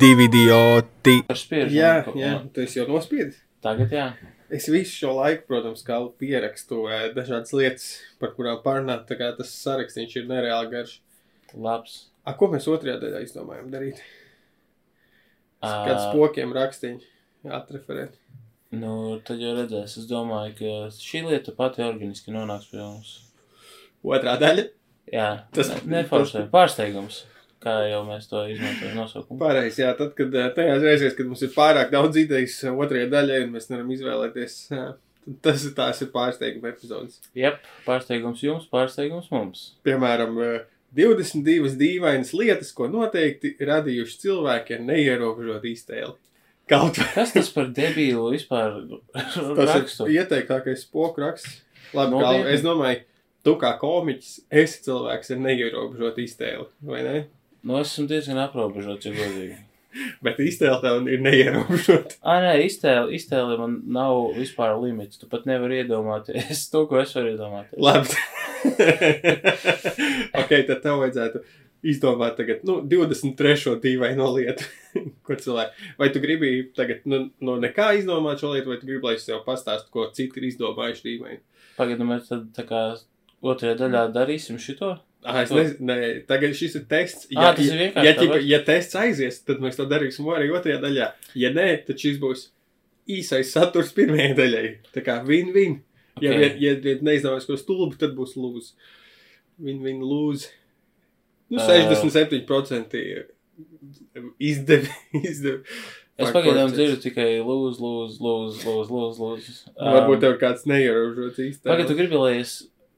divi idioti. Jā, jā, tu esi jau nospiedis. Tagad jā. Es visu šo laiku, protams, kā pierakstu eh, dažādas lietas, par kurām pārnāt. Tā kā tas sarakstīns ir nereāli garš. Labs. A, ko mēs otrajā daļā izdomājam darīt? Kāds pokiem rakstīņi atreferēt. Nu, tad jau redzēs. Es domāju, ka šī lieta pati organiski nonāks pie mums. Otrā daļa. Jā, Tas- tas neforšai. Pārsteigums. Kā jau mēs to izmantojam nosaukumu. Pareizi, jā, tad, kad eh, tajās reizēs, kad mums ir pārāk daudz idejas eh, otrajai daļai un mēs nevaram izvēlēties, tad tas ir tās ir pārsteiguma epizodes. Jep, pārsteigums jums, pārsteigums mums. Piemēram, eh, 22 dīvainas lietas, ko noteikti radījuši cilvēki ar neierobežotu iztēli. Kaut vai Kas tas par debīlu vispār tas rakstu? ir ieteiktākais spoku raksts. Labi, kā, Nopietni? es domāju, tu kā komiķis esi cilvēks ar neierobežotu iztēli, vai ne? Nu, es esmu diezgan aprobežots, ja godīgi. Bet iztēle tev ir neierobežota. Ā, nē, iztēle, iztēle man nav vispār limits. Tu pat nevari iedomāties to, ko es varu iedomāties. Labi. ok, tad tev vajadzētu izdomāt tagad, nu, 23. dīvaino lietu, ko cilvēki. Vai tu gribi tagad nu, no nekā izdomāt šo lietu, vai tu gribi, lai es tev pastāstu, ko citi ir izdomājuši dīvaini? Pagaidu, mēs tad tā kā otrajā daļā darīsim šito. Ah, es nezinu, nē, tagad šis ir tests. Ā, tas ir vienkārši ja, ķipa, ja tests aizies, tad mēs to darīsim arī otrajā daļā. Ja nē, tad šis būs īsais saturs pirmajai daļai. Tā kā win-win. Ja, Ok. ja, ja, ja neizdomās, ko stulbi, tad būs lūz. Win-win lūz. Nu, Ā. 67% izdevi. izdevi. Es pagaidām dzirdu tikai lūz, lūz, lūz, lūz, lūz, lūz. Nu, Varbūt tev kāds neierobežots īstenībā. Pagaidu, tu gribi, lai es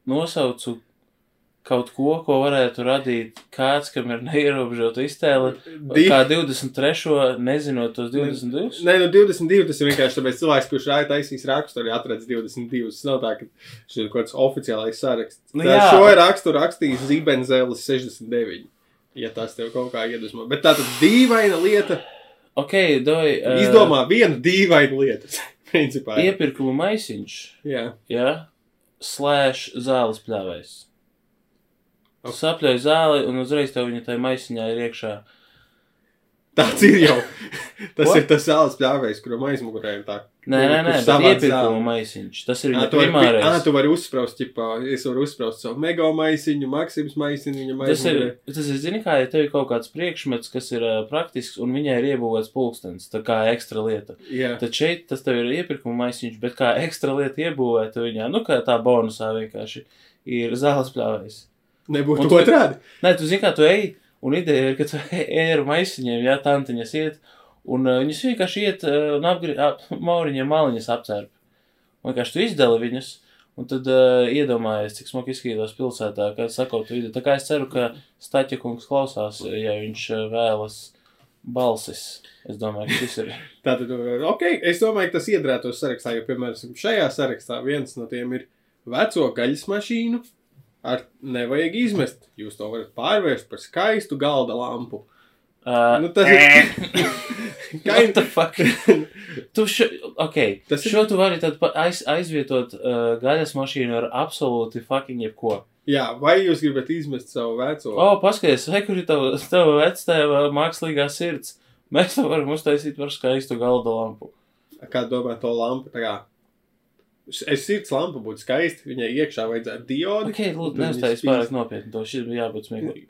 nosaucu kaut ko, ko varētu radīt kāds, kam ir neierobežota iztēle. Di- Kā 23. nezinot tos 22. Nē, nu 22. Tas ir vienkārši tāpēc, cilvēks, kurš rāja taisīs rakstu, arī atradis 22. Tas nav tā, ka šis ir kaut kāds oficiālais saraksts. Nu jā. šo rakstu rakstījis Zibenzēlis 69. Ja tas tev kaut kā iedvesmo. Bet tā tad dīvaina lieta. Ok, doj. Uh, Izdomā vienu dīvainu lietu. Principā. jā. Iepirkuma maisiņš. Jā. Ja? Slēdz zāles pļāvējs. Ok. Sapļauj zāli, un uzreiz tev viņa tajā maisiņā ir iekšā. Tāds ir jau. Tas ir tas sāls pļāvējs, kuram aizmugurē ir tā. Nē, nē, nē, bet savāc iepirkuma maisiņš. Tas ir viņa tu vari, ā, primārais. tu vari uzspraust, ķipā, es varu uzspraust savu mega maisiņu, maksimus maisiņu, viņa Tas ir, maisiņu. tas ir, zini, kā, ja tev ir kaut kāds priekšmets, kas ir uh, praktisks, un viņai ir iebūvēts pulkstenis, tā kā ekstra lieta. Jā. Tad šeit tas tev ir iepirkuma maisiņš, bet kā ekstra lieta iebūvēta viņā, nu, kā tā bonusā vienkārši ir zāles pļāvējs. Nebūtu tu- otrādi. Nē, tu zini, kā tu ej, un ideja ir, ka tu ej ar maisiņiem, jā, tantiņas iet, un uh, viņas vienkārši iet uh, un apgri, ap, mauriņiem maliņas apcērp. Vienkārši tu izdali viņas, un tad uh, iedomājies, cik smuki izskatās pilsētā, kad sakot vidi. Tā kā es ceru, ka Staķakungs klausās, ja viņš uh, vēlas balsis. Es domāju, ka šis ir. Tātad, ok, es domāju, ka tas iedrētos sarakstā, jo, piemēram, šajā sarakstā viens no tiem ir veco gaļas mašīnu. Ar nevajag izmest. Jūs to varat pārvērst par skaistu galda lampu. Uh, Nu, tas ir. What the fuck? Tu šo, ok, Tas ir- šo tu vari tad aiz, aizvietot uh, gaļas mašīnu ar absolūti fucking jebko. Jā, vai jūs gribat izmest savu veco? O, paskaties, vai kur ir tava, tava vectēva mākslīgā sirds? Mēs to varam uztaisīt par skaistu galda lampu. Kā domā to lampu? Tā kā. Es sirds lampa būtu skaista, viņai iekšā vajadzētu diodi. Ok, lūdzu, viņas pārāk nopietni, to šis bija jābūt smieklīgi.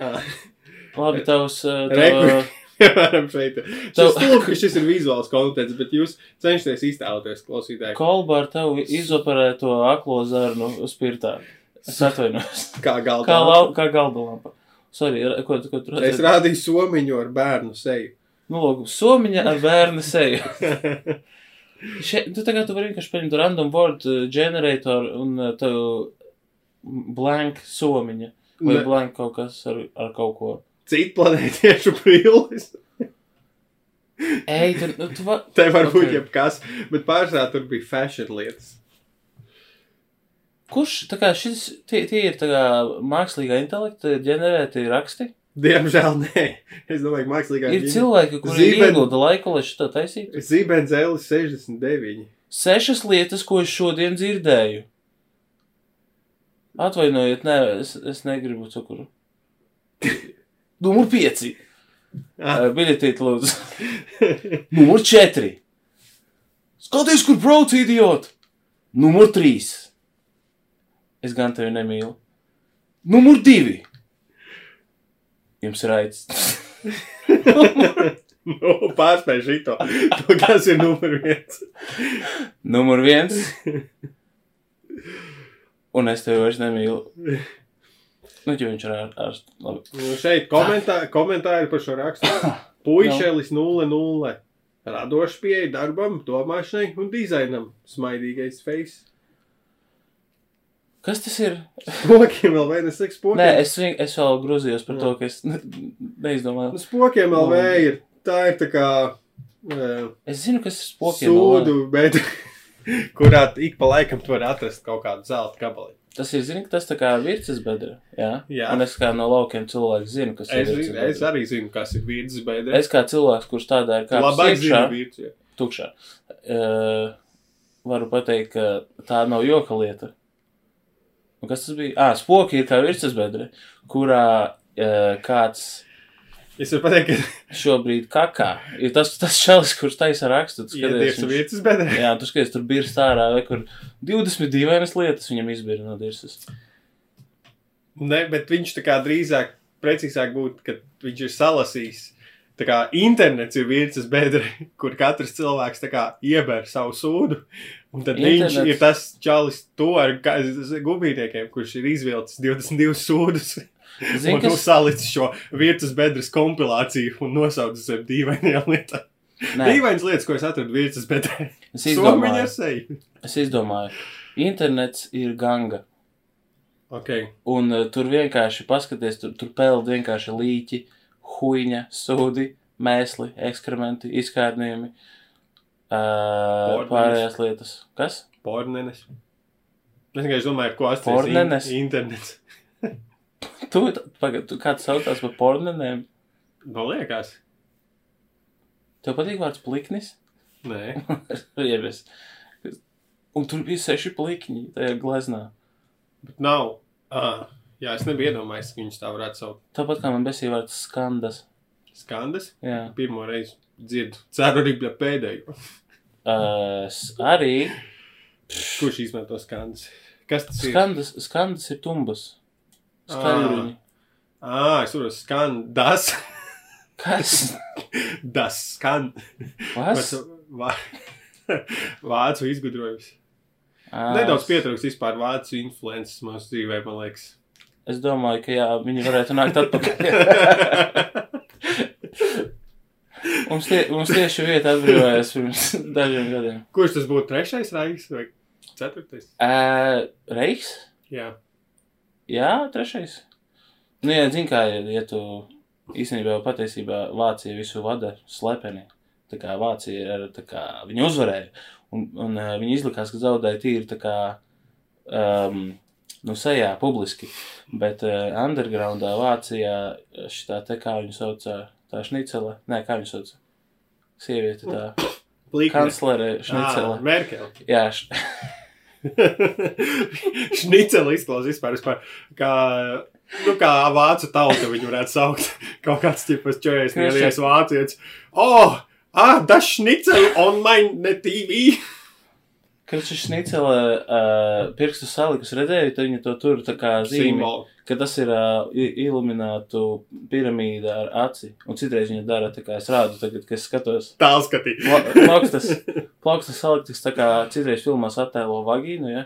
Labi, tavs, uh, Reku. tava, Piemēram, šeit. Tev- stulbi, ka šis ir vizuāls kontents, bet jūs cenšaties iztēloties klausītāji, kolba ar tavu izoperēto aklo zarnu spirtā. Es atvainojos. kā galda. Kā, lampa. kā galda lampa. Sorry, ko, ko tu Es redzēji? rādīju somiņu ar bērnu seju. Nu, lūk, somiņa ar bērnu seju. Še, tu tagad tu vari vienkārši paņemt random word uh, generator un uh, tev blank somiņa. Vai Ne. blank kaut kas ar, ar kaut ko. Citu planētiešu brilles. Ej, tu, nu, tu va... Te var būt Ok. jebkas, bet pārsvarā tur bija fashion lietas. Kurš, tā kā šis, tie, tie ir tā kā mākslīgā intelekta ģenerēti raksti? Diemžēl nē. Es domāju, ka mākslīgā Ir cilvēki, kuri Zīben- iegulda laiku, lai šito taisītu. Zibens Elis 69. Sešas lietas, ko es šodien dzirdēju. Atvainojiet, nē, es, es negribu cukuru. Numur pieci. Ah. Biļetīt, lūdzu. Numur 4. Skaties, kur brauc idiot! Numur 3. Es gan tevi nemīlu. Numur 2. Jums ir raids. nu, pārspēj šito. To, kas ir numur viens. Numur 1. Un es tevi vairs nemīlu. Nu, jo viņš ir ar, ar labi. Nu, šeit komentā, komentāri par šo rakstu. Puišelis 0-0. Radošs pieeja darbam, domāšanai un dizainam. Smaidīgais face. Kas tas ir? Spokiem vēl vai nesaka spokiem? Nē, es, es vēl grozījos par Jā. to, ka es ne, neizdomāju. Nu, spokiem vēl vai ir. Tā ir tā kā uh, Es zinu, kas ir spokiem. sūdu, bet kurā ik pa laikam tu vari atrast kaut kādu zelta gabaliņu. Tas ir, zini, tas tā kā virces bedra. Jā. Jā. Un es kā no laukiem cilvēks zinu, kas Es, ir virces es arī zinu, kas ir vīdes bedra. Es kā cilvēks, kurš tādā ir kā labāk iekšā, zinu jā. tukšā, uh, varu pateikt, ka tā nav joka lieta. Un kas tas bija? Ah, spoki ir kā virces bedra, kurā uh, kāds Es varu pateikt, ka šobrīd kakā. Ir tas, tas šalis, kurš taisa rakstu. tu skaties, iedies viņš- bedra. Jā, tu skaties, tur bija stārā, vai kur 22 vainas lietas viņam izbira no dirzas. Ne, bet viņš tā kā drīzāk, precīzāk būtu, ka viņš ir salasījis. Tā kā internets ir vīdes bedra, kur katrs cilvēks kā ieber savu sūdu. Un tad Internets. viņš ir tas čalis to ar gubītiekiem, kurš ir izvilcis 22 sūdus. Zini, un kas? salicis šo vīdes bedres kompilāciju un nosaucis ar dīvainajām lietām. Dīvainas lietas, ko es atradu vīdes bedrē. es izdomāju. Es izdomāju. Internets ir ganga. Ok. Un uh, tur vienkārši paskaties, tur, tur peld vienkārši līķi, huīņa, sūdi, mēsli, ekskrementi, izkārnījumi, uh, pārējās lietas. Kas? Pornenes. Es vienkārši domāju, ko Pornenes? in- internets. Tu, pagad, tu kāds saucās par pornenēm? Man liekas. Tev patīk vārds pliknis? Nē. Riebies. Un tur bija seši plikņi tajā gleznā. Bet nav. Ah, jā, es nebiju iedomājies, ka viņš tā varētu saukt. Tāpat kā man besīja vārds skandas. Skandas. Jā. Pirmo reizi dzirdu. Ceru arī bija pēdējo. Uh, s- arī Kurš izmanto skandas? Kas tas ir? skandas, skandas ir tumbas. Skaļruņi. Ah, es varu skandas. Kas? Das skan. Kas? Vā- Vācu izgudrojums. Ā, Nedaudz pietrūks vispār vācu influences mūsu dzīvē, man liekas. Es domāju, ka jā, viņi varētu nākt atpakaļ. mums, tie, mums tieši vieta atbrīvojās pirms dažiem gadiem. Kurš tas būtu trešais raiks vai ceturtais? Uh, Reiks? Jā. Jā, trešais. Nu, jā, zin kā, ja, ja tu īstenībā jau patiesībā Vācija visu vada slepeni. Tā kā Vācija ir, tā kā, viņi uzvarēja, un, un uh, viņi izlikās, ka zaudēja tīri tā kā, um, nu, sejā publiski, bet uh, undergroundā Vācijā šitā te, kā viņu sauca, tā šnicele, nē, kā viņu sauca, sieviete tā, Plīkne. kanclere Ah, šnicele. Merkel. Jā, š... Šniceli izklausās vispār, vispār kā, nu, kā vācu tauta viņu varētu saukt. Kaut kāds tipas čojas, Krišņa. nevies vācietis. Oh, ah, das šniceli on mine TV. Kad šis šnicele uh, pirkstu salikus redzēja, tad viņa to tur tā kā zīmē. Ka tas ir uh, iluminātu piramīda ar aci. Un citreiz viņa dara tā, kā es rādu, tagad, kad es skatos. Tālu skatīt. Pla- Plaukstas, plaukstas saliktas tā kā citreiz filmās attēlo vagīnu, ja?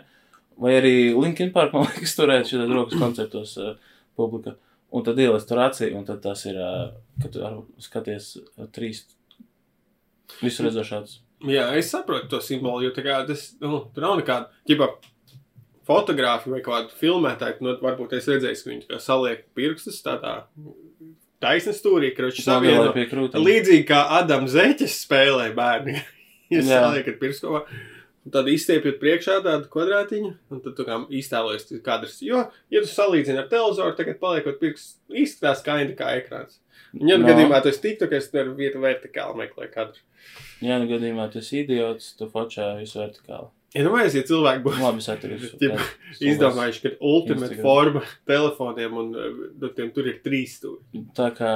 Vai arī Linkin Park, man liekas, turēt šitā rokas koncertos uh, publika. Un tad ielast tur acī, un tad tas ir, uh, kad tu skaties uh, trīs visu redzošāds. Jā, es saprotu to simbolu, jo tas, nu, tur nav nekāda, ģipa, fotogrāfi vai kādu filmētāju, nu, varbūt es redzēju, ka viņi saliek pirkstus tādā taisnes stūrī, kroči savieno. Pie krūtīm. Līdzīgi kā Adams Zeķis spēlē bērni. Jūs saliekat pirkstu kopā. Un tad izstiepjat priekšā tādu kvadrātiņu, un tad kā iztēlojas kadrs. Jo, ja tu salīdzini ar televizoru, tagad paliekot pirksts, izskatās kaini kā ekrāns. Un, ja nu No. gadījumā tas tiktu, ka es tur vietu vertikāli meklēju kadru. Ja nu gadījumā tu esi idiots, tu fočā visu vertikāli. Iedomājieties, ja cilvēki būtu Labi, es atceros. Ķip, izdomājuši, ka ultimate Instagram. forma telefoniem un uh, nu, tiem tur ir trīs stūri. Tā kā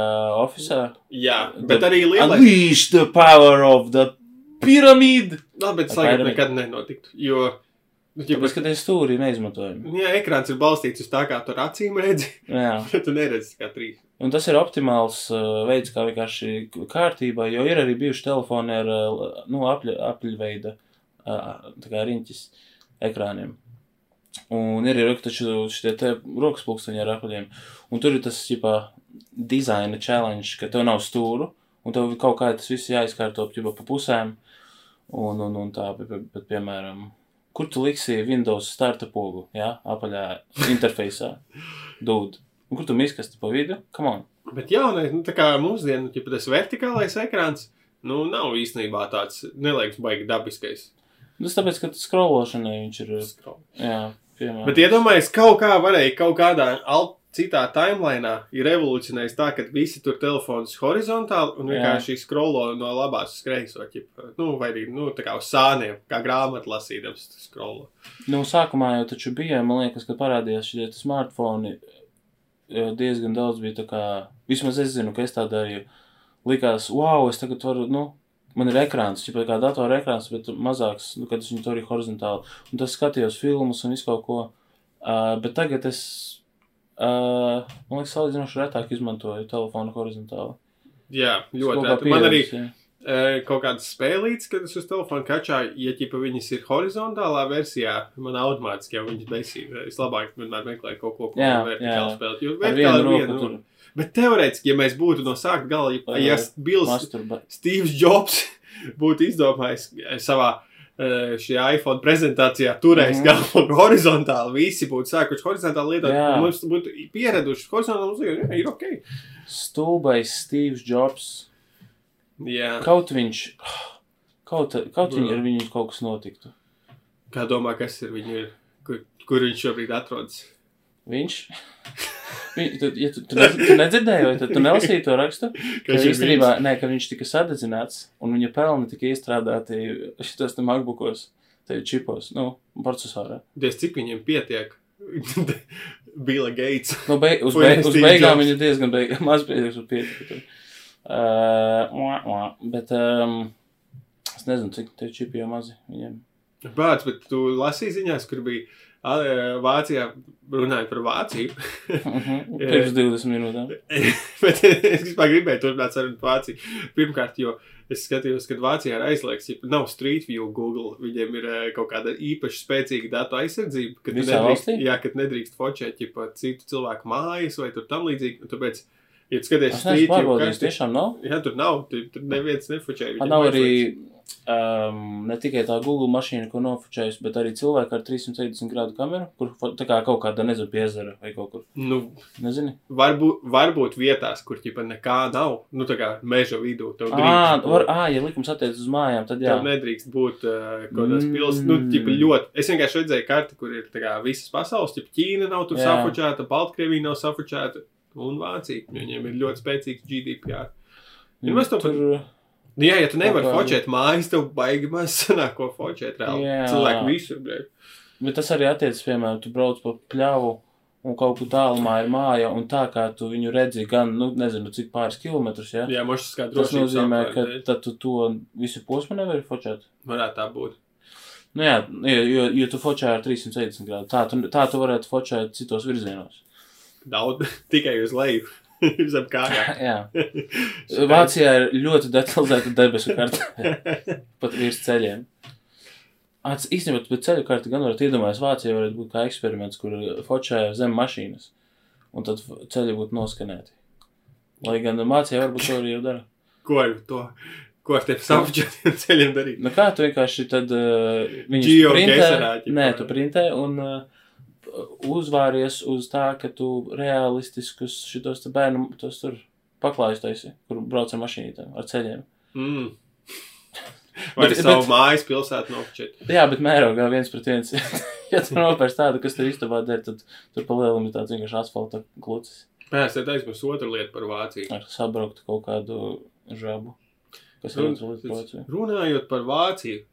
oficiālā. Jā, bet arī lielais. Unleash the power of the pyramid! Labi, bet piramīdu. nekad nenotiktu, jo, nu, ķip, Tāpēc, ka tie stūri ir neizmantojami. jā, ekrāns ir balstīts uz tā, kā tur acīm redzi, Jā. tu neredzi kā trīs. Un tas ir optimāls uh, veids, kā vienkārši kārtībā, jo ir arī bijuši telefoni ar, uh, nu, apļveida, uh, riņķis ekrāniem. Un ir arī taču šitie te rokas pulksteņi ar apļiem. Un tur ir tas, ģipā, dizaina challenge, ka tev nav stūru, un tev kaut kā tas viss jāizkārto, ģipā, pa pusēm. Un, un, un tā, bet, bet, bet, piemēram, kur tu liksi Windows starta pogu, jā, apaļā interfejsā, dūd. Un kur tu miskasti pa vidu? Come on. Bet jaunais, nu, tā kā mūsdienu, ja tas vertikālais ekrāns, nu, nav īstenībā tāds, neliekas, baigi dabiskais. Tas tāpēc, ka skrološanai viņš ir, Scroll. jā, piemēram. Bet iedomājieties, kaut kā varēja kaut kādā alt, citā timelīnā ir revolucionējis tā, ka visi tur telefonus horizontāli un vienkārši scrollo no labās uz kreiso, ķip, nu, vai arī, nu, tā kā uz sāniem, kā grāmatu lasīdams scrollo. Nu, sākumā jau taču bija, man liekas, kad parādījās šie smartfoni, diezgan daudz bija tā kā, vismaz es zinu, ka es tā darīju, likās, wow, es tagad varu, nu, man ir ekrāns, jau kā datora ekrāns, bet mazāks, nu, kad es viņu tur arī horizontāli, un tas skatījos filmus un visu kaut ko, uh, bet tagad es, uh, man liekas, salīdzinoši retāk izmantoju telefonu horizontāli. Jā, ļoti. reti. Man arī jā. E, kaut kādas spēlītas, kad es uz telefona kačāju, ja ķipa viņas ir horizontālā versijā, man automātiski jau viņas besīja. Es labāk vienmēr meklēju kaut ko, ko Jā, vertikāli spēlēt. Jo vertikāli ir viena runa. Bet teorētiski, ja mēs būtu no sākta gala, ja, ja Bills. Steve's Jobs būtu izdomājis eh, savā eh, šajā iPhone prezentācijā, turējis mm -hmm. galvu horizontāli, visi būtu sākuši horizontāli lietot, un mums būtu pieraduši horizontāli, ir, ir ok. Stulbais Steve's Jobs. Jā, Kaut viņš, kaut, kaut viņi Jā. ar viņu kaut kas notiktu. kā domā, kas ir viņu, ir, kur, kur viņš šobrīd atrodas? Viņš? Viņ, tu, ja tu, tu, ne, tu nedzirdēji, vai tad tu nelasīji to rakstu? Ka īstenībā, nē, ka viņš tika sadedzināts, un viņa pelni tika iestrādāti šitos te MacBookos, te čipos, nu, procesorā. Diez cik viņiem pietiek? Bila Gates. Nu, beig, uz, Vai beig, uz beigām viņa diezgan beig, maz uz pietika. Uh, bet, um, es nezinu, cik tie čipi jau mazi viņiem. Bāc, bet tu lasīji ziņās, kur bija a, Vācijā runājot par Vāciju. Mhm. Pirms 20 minūtēm. Bet es gribēju turpināt sarunu par Vāciju. Pirmkārt, jo es skatījos, ka Vācijā ir aizliegts, ja nav Street View Google, viņiem ir eh, kaut kāda īpaši spēcīga datu aizsardzība, ka tu Visā nedrīkst, valstī? jā, kad nedrīkst fočēt ja citu cilvēku mājas vai tur tam līdzīgi. Tāpēc, ja skaties neesmu View, pārbaudījis, tiešām nav. jā, tur nav, tur, tur neviens nefočē. Man nav arī um, ne tikai tā Google mašīna, ko nofočējusi, bet arī cilvēki ar 360 grādu kameru, kur tā kā kaut kāda, nezinu, piezara vai kaut kur. Nu, Nezini? varbūt, varbūt vietās, kur ķipa nekā nav, nu tā kā meža vidū. Ā, drīkst būt. var, ā, ja likums attiec uz mājām, tad jā. Tev nedrīkst būt uh, kaut kādas Mm. pilsētas, nu, tipa ļoti. Es vienkārši redzēju karti, kur ir tā kā visas pasaules, tipa Ķīna nav tur Jā. safučēta, Baltkrievija nav safučēta un Vācija. Viņiem ir ļoti spēcīgs GDPR. Mēs to tur, Nu, jā, ja tu nevari kā- fočēt mājas, tev baigi maz sanāk, ko fočēt reāli. Jā. Cilvēki visur, bļēj. bet tas arī attiecas, piemēram, tu brauc pa pļavu un kaut kur tālumā ir māja, un tā kā tu viņu redzi gan, nu, nezinu, cik pāris kilometrus, ja? Jā, mošas kā Tas drošības nozīmē, ka tad tu to visu posmu nevari fočēt. Varētu tā būt. Nu jā, jo, jo, jo tu fočē ar 370 grādu. Tā tu, tā tu varētu fočēt citos virzienos. Daudz, tikai uz leju. Zem kājām. jā. Vācijā ir ļoti detalizēta debesu karte, pat virs ceļiem. Ats, īstenībā, bet ceļu karti gan varat iedomāties, Vācijā varētu būt kā eksperiments, kur fočē zem mašīnas, un tad ceļi būtu noskanēti. Lai gan Vācijā varbūt to arī jau dara. Ko ar to? Ko ar tiem safučētiem ceļiem darīt? Nu kā tu vienkārši tad uh, viņus Geogeserā, printē, nē, tu printē un uh, uzvāries uz tā, ka tu realistiskus šitos bērnu, tos tur paklājus taisi, kur brauc ar mašīnītēm, ar ceļiem. Mm. Vai Bet- savu bet- mājas pilsētu nofočēt? Jā, bet mērogā viens pret viens. ja tu nopērš tādu, kas tev istabā der, tad tur pa lielam ir tāds vienkārši asfalta klucis Nē, es te aizmirsu otru lietu par Vāciju. ar sabrauktu kaut kādu žabu, kas ir Run- otru līdz Vācijā. Runājot par Vāciju,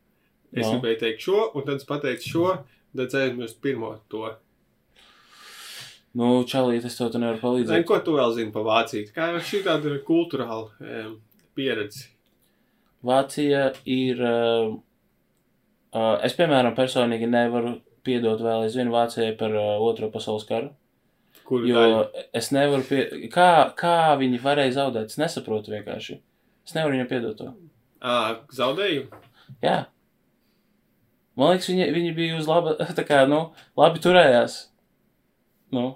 Es No. gribēju teikt šo, un tad es pateicu šo, tad es aizmirstu pirmo to. Nu, čalīt, es tev nevaru palīdzēt. ko tu vēl zini par Vāciju? Kā šī tāda kultūrāla um, pieredze? Vācija ir. Uh, uh, es, piemēram, personīgi nevaru piedot vēl aizvien Vācijai par uh, Otro pasaules karu. Kur Jo daļa? es nevaru. Pie... Kā, kā viņi varēja zaudēt? Es nesaprotu vienkārši. Es nevaru viņiem piedot to. Ā, zaudēju? Jā. Man liekas, viņi, viņi bija uz laba. Tā kā, nu, labi turējās. Nu.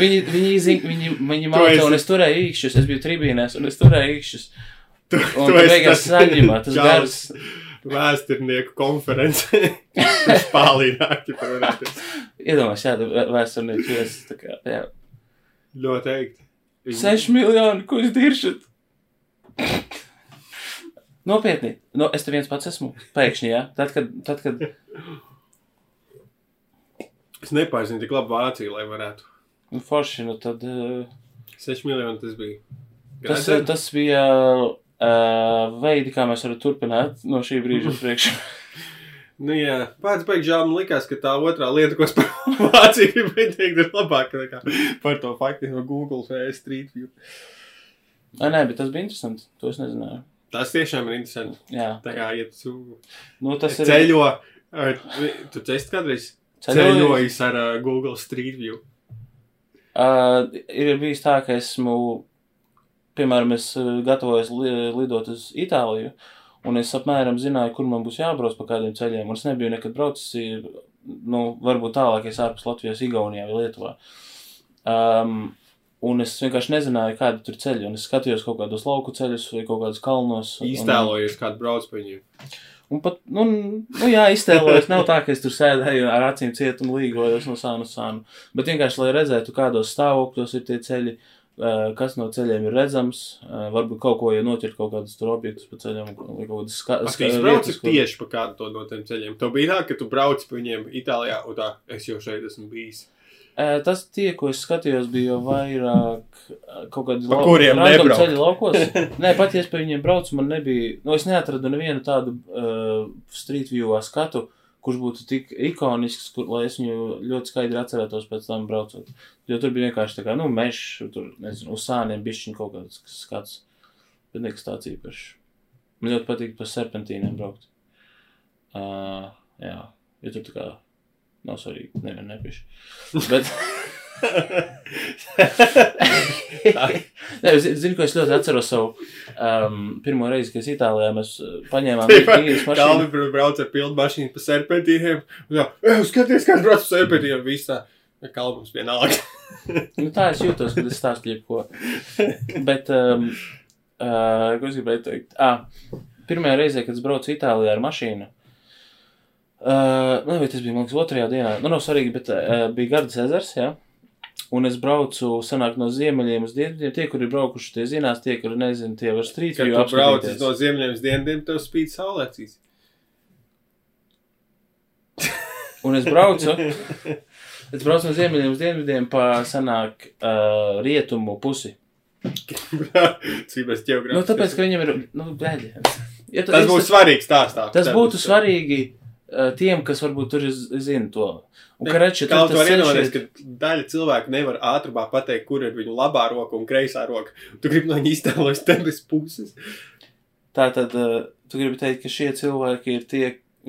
Viņi, viņi, zin, viņi, viņi Tu māca, esi- un es turēju īkšķus. Es biju tribīnēs, un es turēju īkšķus. Tu, Un tad beigās saņemā tas gars. Vēsturnieku pālīnāk, ja parunāties. Iedomājieties, jā, vēsturnieks, jūs tā kā, jā. Noteikti. 6 miljoni, ko jūs diršat? Nopietni, no, es te viens pats esmu. Pēkšņi, jā. Tad, kad, tad, kad Es nepārzinu tik labi Vāciju, lai varētu. nu, forši, nu tad. Uh, 6 miljoni tas bija. Tas, Gradzeni? tas bija uh, veidi, kā mēs varam turpināt no šī brīža uz priekšu. Nu, jā, pats beigas žēl man likās, ka tā otrā lieta, ko es par Vāciju gribēju teikt, ir labāka nekā par to faktu no Google vai Street View. Nē, nē, bet tas bija interesanti. To es nezināju. Tas tiešām ir interesanti. Jā, Tā kā, ja tu nu, tas ir. ceļo, ar, tu ceļš kādreiz ceļojis ar uh, Google Street View. Uh, ir bijis tā, ka esmu, piemēram, es uh, gatavojos li lidot uz Itāliju, un es apmēram zināju, kur man būs jābrauc pa kādiem ceļiem, un es nebiju nekad braucis, nu, varbūt tālākais ārpus Latvijas, Igaunijā vai Lietuvā. Um, un es vienkārši nezināju, kādi tur ceļi, un es skatījos kaut kādos lauku ceļus vai kaut kādus kalnos. un- Iztēlojies, kādu brauc pa viņiem. Un pat, nu, nu jā, iztēlojos, nav tā, ka es tur sēdēju ar acīm ciet un līgojos no sānu uz sānu. Bet vienkārši, lai redzētu, kādos stāvokļos ir tie ceļi, eh, kas no ceļiem ir redzams, eh, varbūt kaut ko, ja noķert kaut kādus tur objektus pa ceļiem, vai kaut kādas ska- Es braucu kur- tieši pa kādu to no tiem ceļiem. Tev bija tā, ka tu brauc pa viņiem Itālijā, un tā, es jau šeit esmu bijis. Tas tie, ko es skatījos, bija jau vairāk kaut kādi Pa kuriem nebraukt. ceļi laukos. Nē, pat ja es pa viņiem braucu, man nebija, nu, es neatradu nevienu tādu uh, street view skatu, kurš būtu tik ikonisks, kur, lai es viņu ļoti skaidri atcerētos pēc tam braucot. Jo tur bija vienkārši tā kā, nu, mežs, tur, nezinu, uz sāniem bišķiņ kaut kāds skats. Bet nekas tāds īpašs. Man ļoti patīk pa serpentīniem braukt. Uh, jā, jo tur tā kā nav svarīgi, nevienu nepiši. Bet... Nē, zinu, ka es ļoti atceros savu um, pirmo reizi, kad es Itālijā mēs uh, paņēmām īres Kalvi mašīnu. brauc ar pilnu mašīnu pa serpentīniem. un Jā, "Ej, skaties, kāds brauc pa serpentīniem. Visā. Kalvums vienalga. Nu, tā es jūtos, kad es stāstu jebko. Bet, um, uh, ko es gribēju teikt? Ah, pirmajā reizē, kad es braucu Itālijā ar mašīnu, uh, nu, vai tas bija, man liekas, otrajā dienā, nu, nav svarīgi, bet uh, bija Gardas ezers, jā. Un es braucu, sanāk, no ziemeļiem uz dienvidiem. Tie, kuri ir braukuši, tie zinās, tie, kuri nezina, tie var Kad view tu brauc no ziemļiem uz dienvidiem, tev spīd saulēcīs. Un es braucu, es braucu no ziemeļiem uz dienvidiem pa, sanāk, uh, rietumu pusi. Cik mēs ģeogrāfiski. Nu, tāpēc, ka viņam ir, nu, bēļi. Ja Tas būs svarīgs stāstā. Tas būtu svarīgi uh, tiem, kas varbūt tur zina to. Un ka reči, Kā tur tu tas vari ceļš iedomāties, ir- ka daļa cilvēku nevar ātrumā pateikt, kur ir viņu labā roka un kreisā roka. Tu gribi no viņa iztēloties te bez puses. Tā tad, uh, tu gribi teikt, ka šie cilvēki ir tie,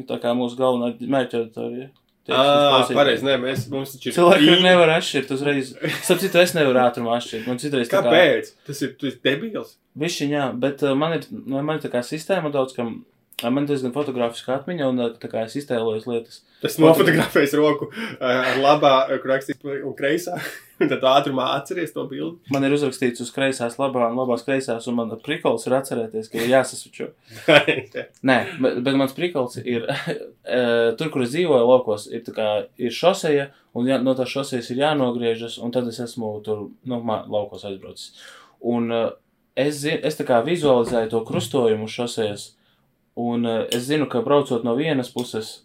tā kā mūsu galvenā mērķa auditorija. Klausītāji. pareizi, nē, mēs, mums taču ir. Cilvēki, īņa. nevar atšķirt uzreiz. Starp citu, es nevaru ātrumā atšķirt. Man citreiz tā kā Kāpēc? Tas ir, tu esi debils. Bišķiņ, jā, bet uh, man ir, man ir tā kā sistēma daudz, kam man ir diezgan fotografiska atmiņa, un tā kā es iztēlojos lietas. Tas nofotografēs roku ā, ar labā, kur rakstīts un kreisā. Un tad ātrumā atceries to bildi. Man ir uzrakstīts uz kreisās labā un labās kreisās, un man prikols ir atcerēties, ka ir jāsasvičo. Nē, bet, bet mans prikals ir, eh, tur, kur es dzīvoju, laukos, ir, tā kā, ir šoseja, un jā, no tās šosejas ir jānogriežas, un tad es esmu tur, nu, mā, laukos aizbraucis. Un eh, es, es tā kā vizualizēju to krustojumu šosejas, un eh, es zinu, ka braucot no vienas puses,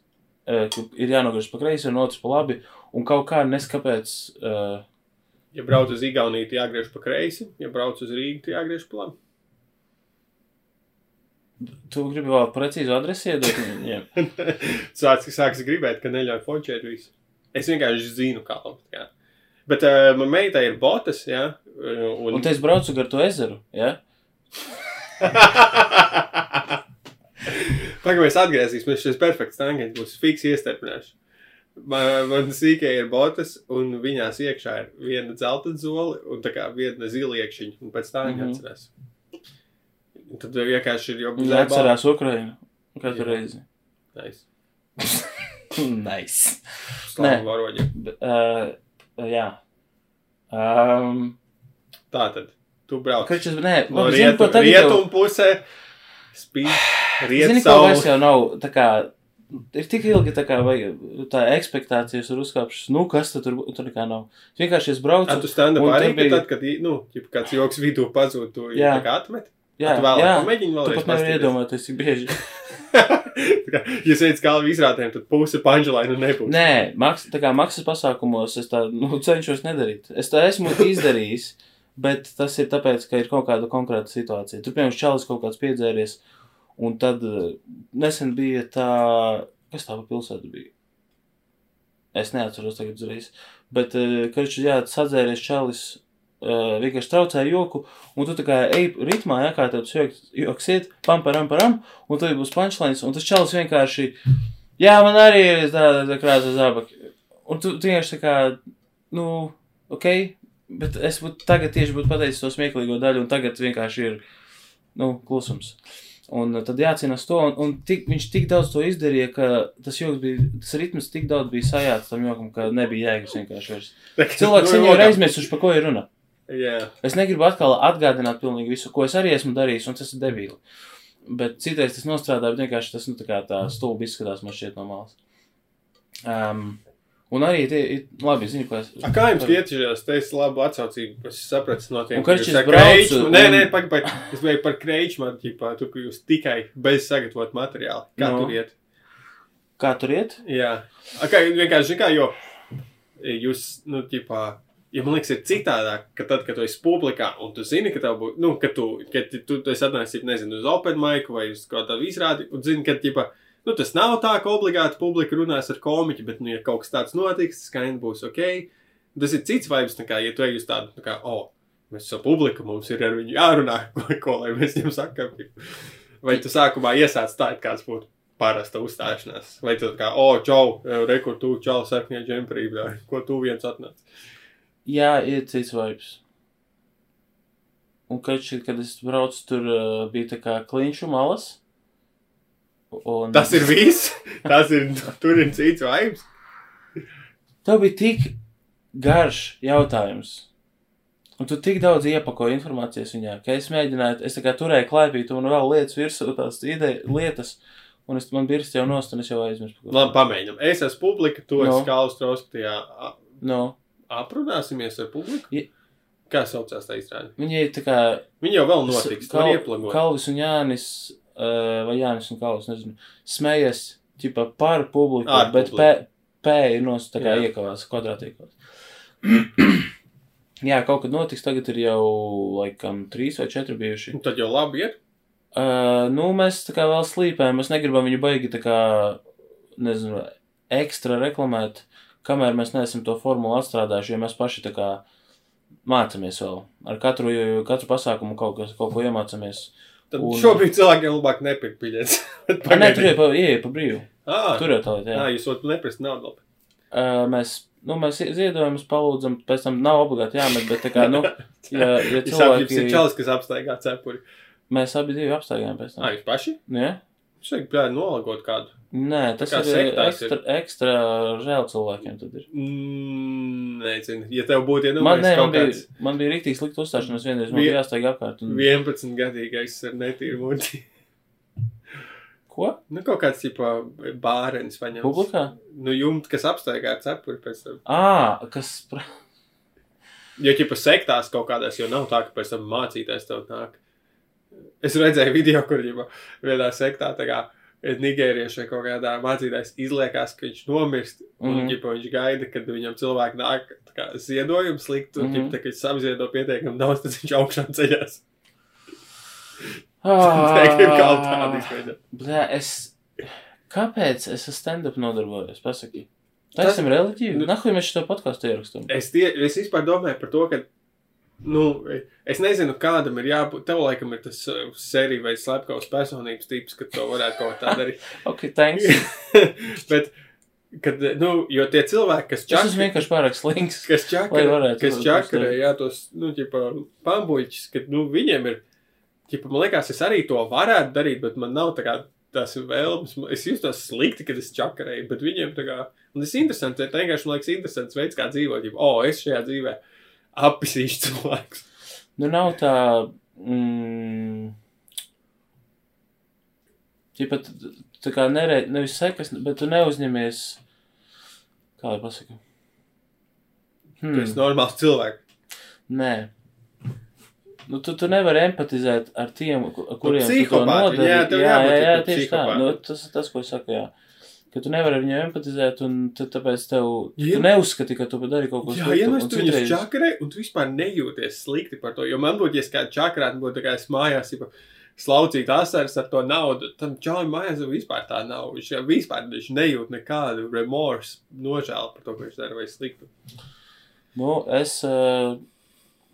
eh, ka ir jānogriež pa kreisi, un otrs pa labi, un kaut kā neskapēc, uh, Ja brauc uz Igauniju, tad jāgriež pa kreisi. Ja brauc uz Rīgu, tad jāgriež pa labi. Tu gribi vēl precīzu adresi iedot viņiem? Sāks, sāks gribēt, ka neļauj fočēt visu. Es vienkārši zinu, kā. Jā. Bet uh, man meitai ir botas, jā. Un, Un te es braucu gar to ezeru, ja? Pagaidām, mēs atgriezīsimies. Šis perfekts tangens būs fiks iestarpināšs. Man, man sīkai ir botas, un viņās iekšā ir viena zelta zole un tā kā viena zila iekšķiņa. Un pēc tam viņa Mhm. atcerās. Un tad vienkārši ir jau Viņi atcerās Ukrainu katru Jā. reizi. Nice. nice. Slavu varoņiem. B- Uh, jā. Um, Tā tad. Tu brauc. Kačs, nē, No labi, ko rietu, tagad rietumu pusē spīd Zini, rietu ko vairs jau nav, tā kā, ir tik ilgi tā kā vajag, tā ekspektācijas ir uzkāpšas, nu, kas tad tur, tur nekā nav. Vienkārši es braucu, A, tu stand up arī, bija- tad, kad, nu, ķip, kāds joks vidū pazūd, tu jā. tā kā atmet? jā, tu jā, pamēģini tu vēlreiz pat pastīties? iedomāties, cik bieži. Ja sēdz kalvi izrādēm, tad puse punchline nebūs. Nē, maks, tā kā maksas pasākumos es tā, nu, cenšos nedarīt. Es tā esmu izdarījis, bet tas ir tāpēc, ka ir kaut kāda konkrēta situācija. Tur, piemēram, čalis kaut kāds piedzēries, un tad eh, nesen bija tā, kas tā pilsēta bija? Es neatceros tagad uzreiz. Bet, eh, kad viņš, jā, sadzēries čalis, uh, vienkārši traucēja joku, un tu tā kā ej ritmā, jā, kā tas joks, iet, pam, param, param, un tad būs punchlines, un tas čalis vienkārši, jā, man arī ir tāda tā krāsa zābaki. Un tu, vienkārši tā kā, nu, ok, bet es būtu tagad tieši būtu pateicis to smieklīgo daļu, un tagad vienkārši ir, nu, klusums. Un uh, tad jācīnās to, un, un tik, viņš tik daudz to izdarīja, ka tas joks bija, tas ritms tik daudz bija sajāts tam jokam, ka nebija jēgas vienkārši vairs. Cilvēks viņu ir aizmirsuši, par ko ir runa. Jā. Es negribu atkal atgādināt pilnīgi visu, ko es arī esmu darījis, un tas ir debīli. Bet citreiz tas nostrādā, bet vienkārši tas, nu, tā kā tā stulbi izskatās man šķiet no malas. Um, un arī tie, ir- labi, zinu, ko es. A, kā jums ietiežās? Te es labu atsaucību. Es sapratu no tiem. Un braucu, kreičmu- un- Nē, nē, pagaidi, pagaidi. Es biju par kreičmu, ķipā, tu, ka jūs tikai bez sagatavot materiālu. Kā Nu. tur iet? Kā tur iet? Jā. A, kā, vienkārši, kā, jo jūs, nu, ķipā, ja man liekas, ir citādāk, ka tad, kad tu esi publikā un tu zini, ka tev būs, nu, ka tu, ka tu, tu, esi atnācis, nezinu, uz open mic vai uz kaut kādu izrādi un zini, ka, ķipā, nu, tas nav tā, ka obligāti publika runās ar komiķi, bet, nu, ja kaut kas tāds notiks, skaņa būs ok. Tas ir cits vibes, nekā, ja tu ej uz tādu, tā kā, o, oh, mēs esam publika, mums ir ar viņu jārunā, ko, ko lai mēs viņam sakām. Vai tu sākumā iesāc tā, it kāds būtu parasta uzstāšanās. Vai tu kā, oh, čau, rekur, tu, čau, sarkņā džemprī, bļā, ko tu viens atnāc. Jā, ir cits vibes. Un kad, šī, kad es braucu, tur uh, bija tā kā kliņšu malas. Un Tas ir viss. Tas ir, tur ir cits vibes. Tev bija tik garš jautājums. Un tu tik daudz iepakoji informācijas viņā, ka es mēģināju, es tā kā turēju klāpīt un vēl lietas virsū, tās ideja, lietas, un es man birst jau nost, un es jau aizmirsu. Labi, pamēģinam. Es esmu publika, esi No. Kāls Trauskatījā. No, Aprunāsimies ar publiku. Ja- Kā saucās tā izrāde? viņi ir tā kā Viņi jau vēl notiks, tu Kal, ieplagot. Kalvis un Jānis, vai Jānis un Kalvis, nezinu, smējas, ķipa par publiku, Ar bet. P, P ir nos, tā kā Jā. iekavās kvadrātīkos. Jā, kaut kad notiks, tagad ir jau, laikam, trīs vai četri bijuši. Un Tad jau labi iet. Uh, nu, mēs tā kā vēl slīpējam, mēs negribam viņu baigi tā kā, nezinu, ekstra reklamēt, kamēr mēs neesam to formulu atstrādājuši, jo mēs paši tā kā mācāmies vēl. Ar katru, katru pasākumu kaut, kas, kaut ko iemācāmies. Tad Un- šobrīd cilvēkiem labāk nepirkt biļetes. Nē, tur ir pa, ieeja pa brīvu. Ah, Tur jau tā lieta, jā, jā. jūs varat neprast naudu. Uh, mēs, nu, mēs ziedojumus palūdzam, pēc tam nav obligāti jāmet, bet tā kā, nu, ja, ja cilvēki, ir čalis, kas apstaigā cepuri. mēs abi divi apstāgājām pēc tam. jūs paši? Nu, ja? Šeit plēja nolagot kādu. Nē, tas ir sektās ekstra, ekstra žēl cilvēkiem ir. Mm, nezinu, ja tev būtu Man, iedomājies man kaut bija, kāds man bija rīktīgi slikta uzstāšanās vienreiz, man bija jāsteig apkārt. Un... 11 gadīgais ar netīru muti. Ko? Nu, kaut kāds, tipā, bārens paņems. Publikā? Nu, jumts, kas apstaigā cepuri pēc tam. Ā, kas... Jo, tipā, sektās kaut kādās, jo nav tā, ka pēc tam mācītājs tev nāk. Es redzēju video, kur jau vienā sektā, tā kā nigērieši vai kaut kādā mācītājs izliekās, ka viņš nomirst, un Mhm. mm. ģipa, viņš gaida, kad viņam cilvēki nāk kā ziedojums likt, un Mhm. mm -hmm. ģipa, tā, kad viņš apziedo pietiekami daudz, tad viņš augšā ceļās. Izveidot. Blē, es. Kāpēc es ar stand-up nodarbojos? Pasaki. Ir reliģija. Nu- Nahuj mēs šo podkāstu ierakstām. Es, tie, es vispār domāju par to, ka, nu, es nezinu, kādam ir jābūt. Tev laikam ir tas uh, sērija vai slepkavas personības tips, ka to varētu kaut kā darīt. Ok, thanks. Bet, kad, nu, jo tie cilvēki, kas Tas esmu čakra, vienkārši pārāk slings. kas varētu kas čakarē, jā, tos, nu, ķipa, pambuļķis, ka, nu, viņiem ir, ķipa, man liekas, es arī to varētu darīt, bet man nav tā kā tās vēlmes. Es jūtos slikti, kad es čakarēju, bet viņiem tā kā, un tas ir interesanti, tā vienkārši man liekas interesants veids, kā dzīvot, ķipa, o, es šajā dzīvē appisīšu cilvēkus. Nu, nav tā. Mm, Čipa, tā kā nerē, nevis sekas, bet tu neuzņemies. Kā lai pasaka? Tu Hmm, esi normāls cilvēks. nē. Nu, tu, tu nevari empatizēt ar tiem, ar kuriem tu to psihopāti, nodari. jā, jā, jā, jā, par tieši tā. psihopātu. Nu, tas ir tas, ko es saku, jā. Ka tu nevari ar viņiem empatizēt, un tu, tāpēc tev, Ja- tu neuzskati, ka tu dari kaut ko Jā, sliktu. un mēs tur viņus čakarē, un tu vispār nejūties slikti par to, jo man būtu, ja es kādu čakarētu, būtu tā kā es mājās, ja slaucīt asaras ar to naudu, tam čalim mājās vispār tā nav. Viņš jau vispār viņš nejūt nekādu remorse, nožēlu par to, ko viņš dara vai sliktu. Nu, es uh,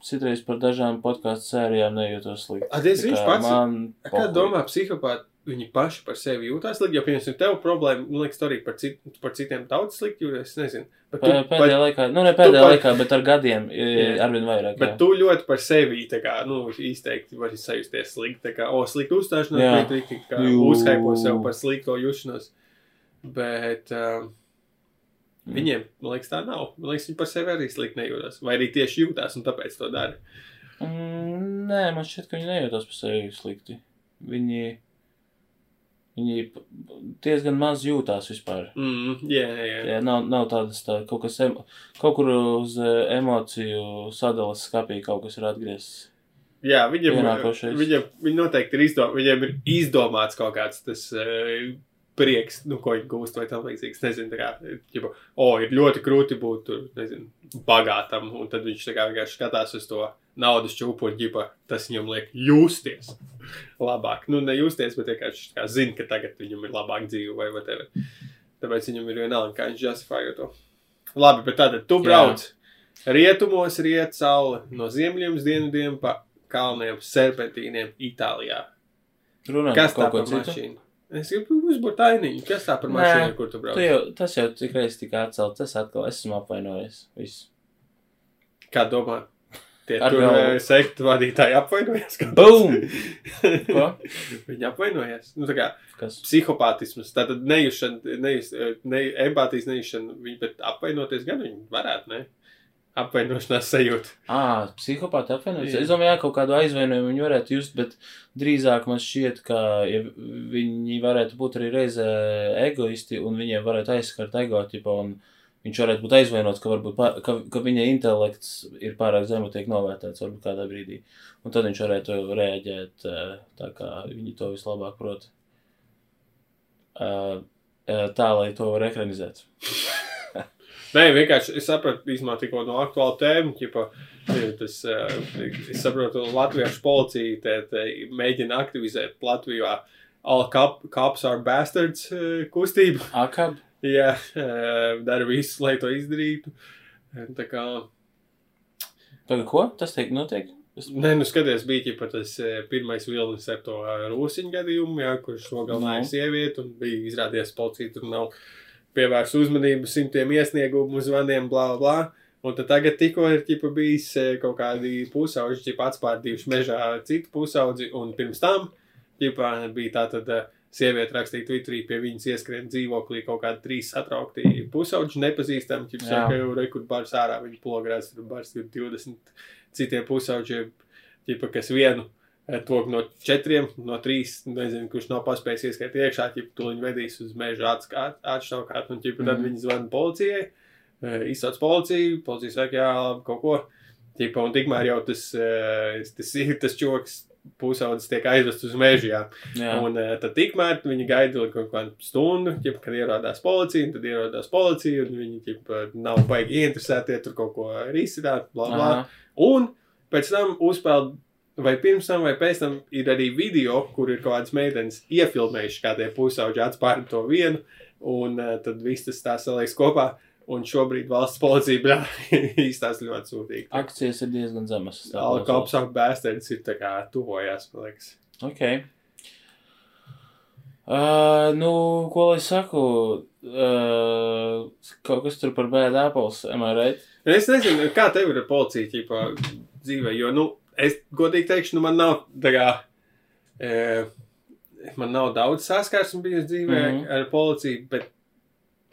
citreiz par dažām podkāstu sērijām nejūtos slikti. A, diez, Tā viņš pats- Man Kā domā psihopāti? Viņi paši par sevi jūtas slikti, jo, piemēram, tev problēma, man liekas, arī par, cit, par citiem tautas slikti jūties, es nezinu. Bet tu, Pē- Pēdējā laikā, nu ne pēdējā par- laikā, bet ar gadiem arvien vairāk. Bet jā. tu ļoti par sevi tā kā, nu, izteikti vari sajusties slikti. Tā kā, o, slikti uzstāšanās, Jā. bet tā kā uzhaipo sev par slikto jušanos. Bet um, Mm. viņiem, man liekas, tā nav. Man liekas, viņi par sevi arī slikti nejūtas. Vai arī tieši jūtas un tāpēc to dara. Mm, nē, man šķiet, ka viņi nejūtas par sevi slikti. Viņi, viņi diezgan maz jūtās vispār. Mm, jā, jā, jā. Nav, nav tādas tā, kaut kas, emo, kaut kur uz eh, emociju sadalas skapī kaut kas ir atgriezis. Jā, viņam, viņam, viņi noteikti ir, izdom, viņam ir izdomāts kaut kāds tas uh, prieks, nu, ko viņi gūst vai tam līdzīgs. Nezinu, tā kā, ģipa, o, ir ļoti grūti būt, tur, nezinu, bagātam, un tad viņš tā kā vienkārši skatās uz to naudas čūpu un ģipa, tas viņam liek justies labāk. Nu, ne justies, bet vienkārši kā zina, ka tagad viņam ir labāk dzīve vai whatever. Tāpēc viņam ir vienalga, kā viņš justifēja to. Labi, bet tātad tu Jā. brauc. Rietumos riet saule no ziemeļiem uz dienvidiem pa kalniem, serpentīniem Itālijā. Runājot Kas tā par mašīnu? Es gribu uzbūt tainiņu. Kas tā par Nē. mašīnu, kur tu brauc? Tu jau, tas jau tik reiz tika atcelts, tas atkal esmu apvainojis. Viss. Kā domā? Tie Ar tur galvu. eh, sektu vadītāji apvainojas. kā- Boom! Ko? Viņi apvainojas. Nu, tā kā Kas? psihopātisms, tātad nejušana, nejus, ne, empātijas nejušana, viņi, bet apvainoties gan viņi varētu, ne? Apvainošanās sajūta. Ah, psihopāti apvainojas. Es domāju, jā, kaut kādu aizvainojumu viņi varētu just, bet drīzāk man šķiet, ka ja viņi varētu būt arī reizē egoisti un viņiem varētu aizskart ego, tipa, un viņš varētu būt aizvainots, ka, varbūt, pā- ka, ka viņa intelekts ir pārāk zemu tiek novērtēts varbūt kādā brīdī. Un tad viņš varētu reaģēt eh, tā, kā viņi to vislabāk prot. Eh, eh, Tā, lai to var ekranizēt. Nē, vienkārši es sapratu, īstenībā tikko no aktuāla tēma, ķipa, tas, eh, es saprotu, latviešu policija te, te mēģina aktivizēt Latvijā all cop, cops are bastards eh, kustību. Akab? Jā, eh, dara visu, lai to izdarītu. Eh, Tā kā, Tagad ko? Tas tiek notiek? Es... nē, nu skaties, bija ķipa tas eh, pirmais vilnis ar to rūsiņu gadījumu, jā, kurš nogalināja Nu. sievieti un bija izrādījies policija tur nav pievērst uzmanību simtiem iesniegumu zvaniem, blā, blā. Un tad tagad tikko ir ķipa, bijis kaut kādi pusauģi, ķipa, atspārdījuši mežā citu pusaudzi, un pirms tam ķipa, bija tā tad eh, sieviete rakstīja Twitterī, pie viņas ieskrien dzīvoklī kaut kādi trīs satraukti pusauģi, nepazīstami, Jā. saka, jau rekur bars ārā, viņi plogrās, tur bars ir 20 citiem pusauģiem, ķipa, kas vienu eh, to no četriem, no trīs, nezinu, kurš nav paspējis ieskriet iekšā, ķipa, to viņi vedīs uz mežu atšķaukāt, un ķipa, tad Mhm. viņi zvana policijai, eh, izsauc policiju, policija saka, jā, kaut ko, ķipa, un tikmēr jau tas, eh, tas, tas čoks pusaudzis tiek aizvests uz mežu, jā. Jā. Un uh, tad tikmēr viņi gaida kaut kādu stundu, ķip, kad ierodās policija, tad ierodās policija, un viņi ķip, nav baigi ieinteresēti tur kaut ko risināt, bla, bla. Aha. Un pēc tam uzpeld vai pirms tam, vai pēc tam ir arī video, kur ir kaut kādas meitenes iefilmējuši, kā tie pusauģi atspērn to vienu, un uh, tad viss tas tā salīdz kopā. Un šobrīd valsts policija bļā, īstās ļoti sūtīgi. Akcijas ir diezgan zemas. klausās. apsāk bēstēns ir tā kā tuvojās, man liekas. Ok. Uh, nu, ko lai saku? Uh, kaut kas tur par bad apples, am I right? Es nezinu, kā tev ir ar policiju ķipā, dzīvē, jo, nu, es godīgi teikšu, nu, man nav tā kā, e, man nav daudz saskarsmu bijusi dzīvē mm. -hmm. ar policiju, bet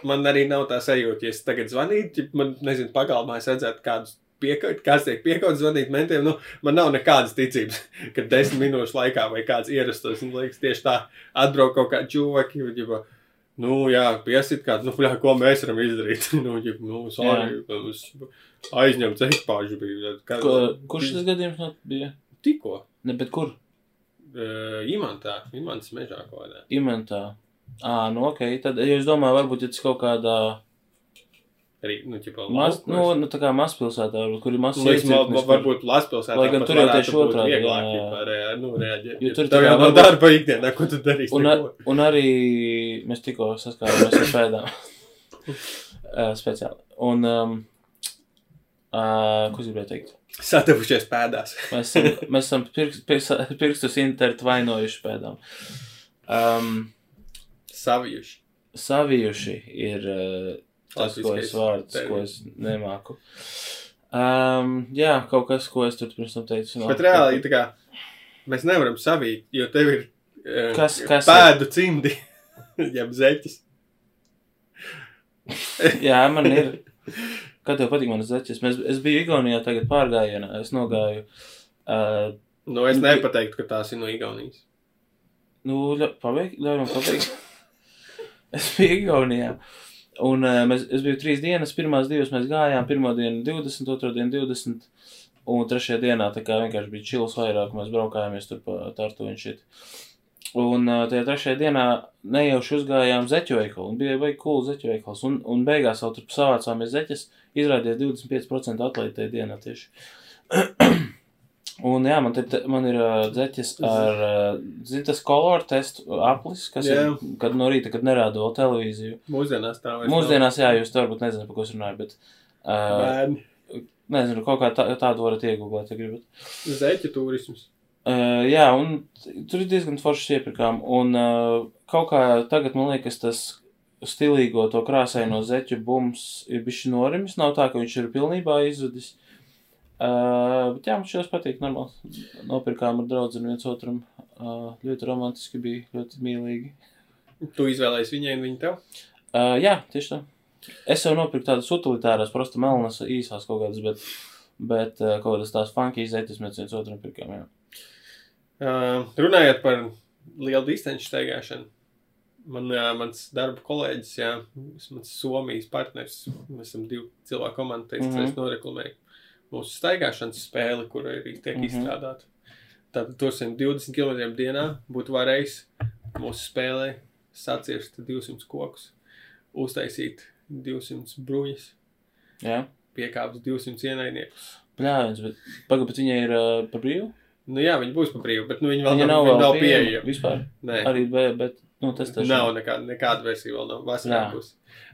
man arī nav tā sajūta, ja es tagad zvanītu, ja man, nezinu, pagalmā es redzētu kādus piekaut, kāds tiek piekauts zvanīt mentiem, nu, man nav nekādas ticības, ka desmit minūšu laikā vai kāds ierastos, un liekas, tieši tā atbrauk kaut kādi čūvaki, un, ģipa, nu, jā, piesit kāds, nu, jā, ko mēs varam izdarīt, nu, ģipa, nu, sorry, mums aizņemts ekipāžu bija. Kā, Ko, kurš tas gadījums bija? Tikko. Ne, bet kur? Uh, Imantā, Imants mežā kaut kādā. Imentā. Ā, nu ok, tad, jo es domāju, varbūt, ja tas kaut kādā, Arī, nu, ķipa, maz, nu, nu, tā kā mazpilsētā, kur ir mazs Nu, iecirknis, varbūt Laspilsētā. Lai gan tur jau tieši otrādi, Vieglāk, jā, jā. rea, nu, reaģēt. Jo tur tā jau nav darba ikdienā, ko tu darīsi? Un, neko? a- un arī mēs tikko saskārāmies ar pēdām. uh, speciāli. Un, um, uh, ko es gribēju teikt? Satavušies pēdās. Mēs esam, mēs esam pirks, pirks, pirkstus intertvainojuši pēdām. Um, Savijuši. savijuši ir uh, tas, ko es vārds, ko termins. es nemāku. Um, jā, kaut kas, ko es tur pirms tam teicu. Bet reāli, tā kā, mēs nevaram savīt, jo tev ir eh, Kas- kas pēdu cimdi, jeb zeķis. Jā, man ir. Kā tev patīk manas zeķes? Mēs, es biju Igaunijā tagad pārgājienā. Es nogāju. Uh, Nu, es nepateiktu, ka tās ir no Igaunijas. nu, ļa, pabeig, ļauj man pabeigt. es biju Igaunijā. Un uh, mēs, es biju trīs dienas. Pirmās divas mēs gājām. Pirmā diena 20, otrā diena 20. Un trešajā dienā tā kā vienkārši bija čils vairāk. Mēs braukājāmies tur pa tartu un šit. Un uh, tajā trešajā dienā nejauši uzgājām zeķu veikalu. Un bija baigi cool zeķu veikals. Un, un beigās vēl tur savācāmies zeķes. Izrādījās 25% atlaidi tajā dienā tieši. Un jā, man, te, man ir uh, zeķes ar, uh, zini, tas color test aplis, kas Jā. ir, kad no rīta, kad nerāda vēl televīziju. Mūsdienās tā vairs Mūsdienās, jā, jūs varbūt nezināt, par ko es runāju, bet, uh, Bērni. nezinu, kaut kā tā, tādu varat iegūglēt, ja gribat. Zeķu turisms. Uh, jā, un tur ir diezgan foršs iepirkām, un uh, kaut kā tagad man liekas tas stilīgo to krāsaino zeķu bums ir bišķi norimis, nav tā, ka viņš ir pilnībā izzudis. Uh, bet jā, man šos patīk, normāli. Nopirkām ar draudzi viens otram, uh, ļoti romantiski bija, ļoti mīlīgi. Tu izvēlējies viņai un viņa tev? Uh, jā, tieši tā. Es jau nopirku tādas utilitārās, prosta melnas, īsās kaut kādas, bet, bet uh, kaut kādas tās funky zeķes mēs viens otram pirkām, jā. Uh, runājot par lielu distanču staigāšanu, man, uh, mans darba kolēģis, jā, mans Somijas partners, mēs esam divi cilvēku komanda, teica, mm Mhm. -hmm. es noreklamēju mūsu staigāšanas spēli, kur arī tiek mm. -hmm. izstrādāta. Tur 120 km dienā būtu varējis mūsu spēlē sacirst 200 kokus, uztaisīt 200 bruņas, jā. piekāpst 200 ienaidniekus. Pļāviens, bet pagaid, bet viņai ir uh, par brīvu? Nu jā, viņi būs pa brīvu, bet nu, viņi vēl Viņa nav, nav nav, pieejama. vispār. Nē. Arī, bet, bet nu, tas tas Nav nekāda, nekāda versija vēl nav. Vasarā Jā.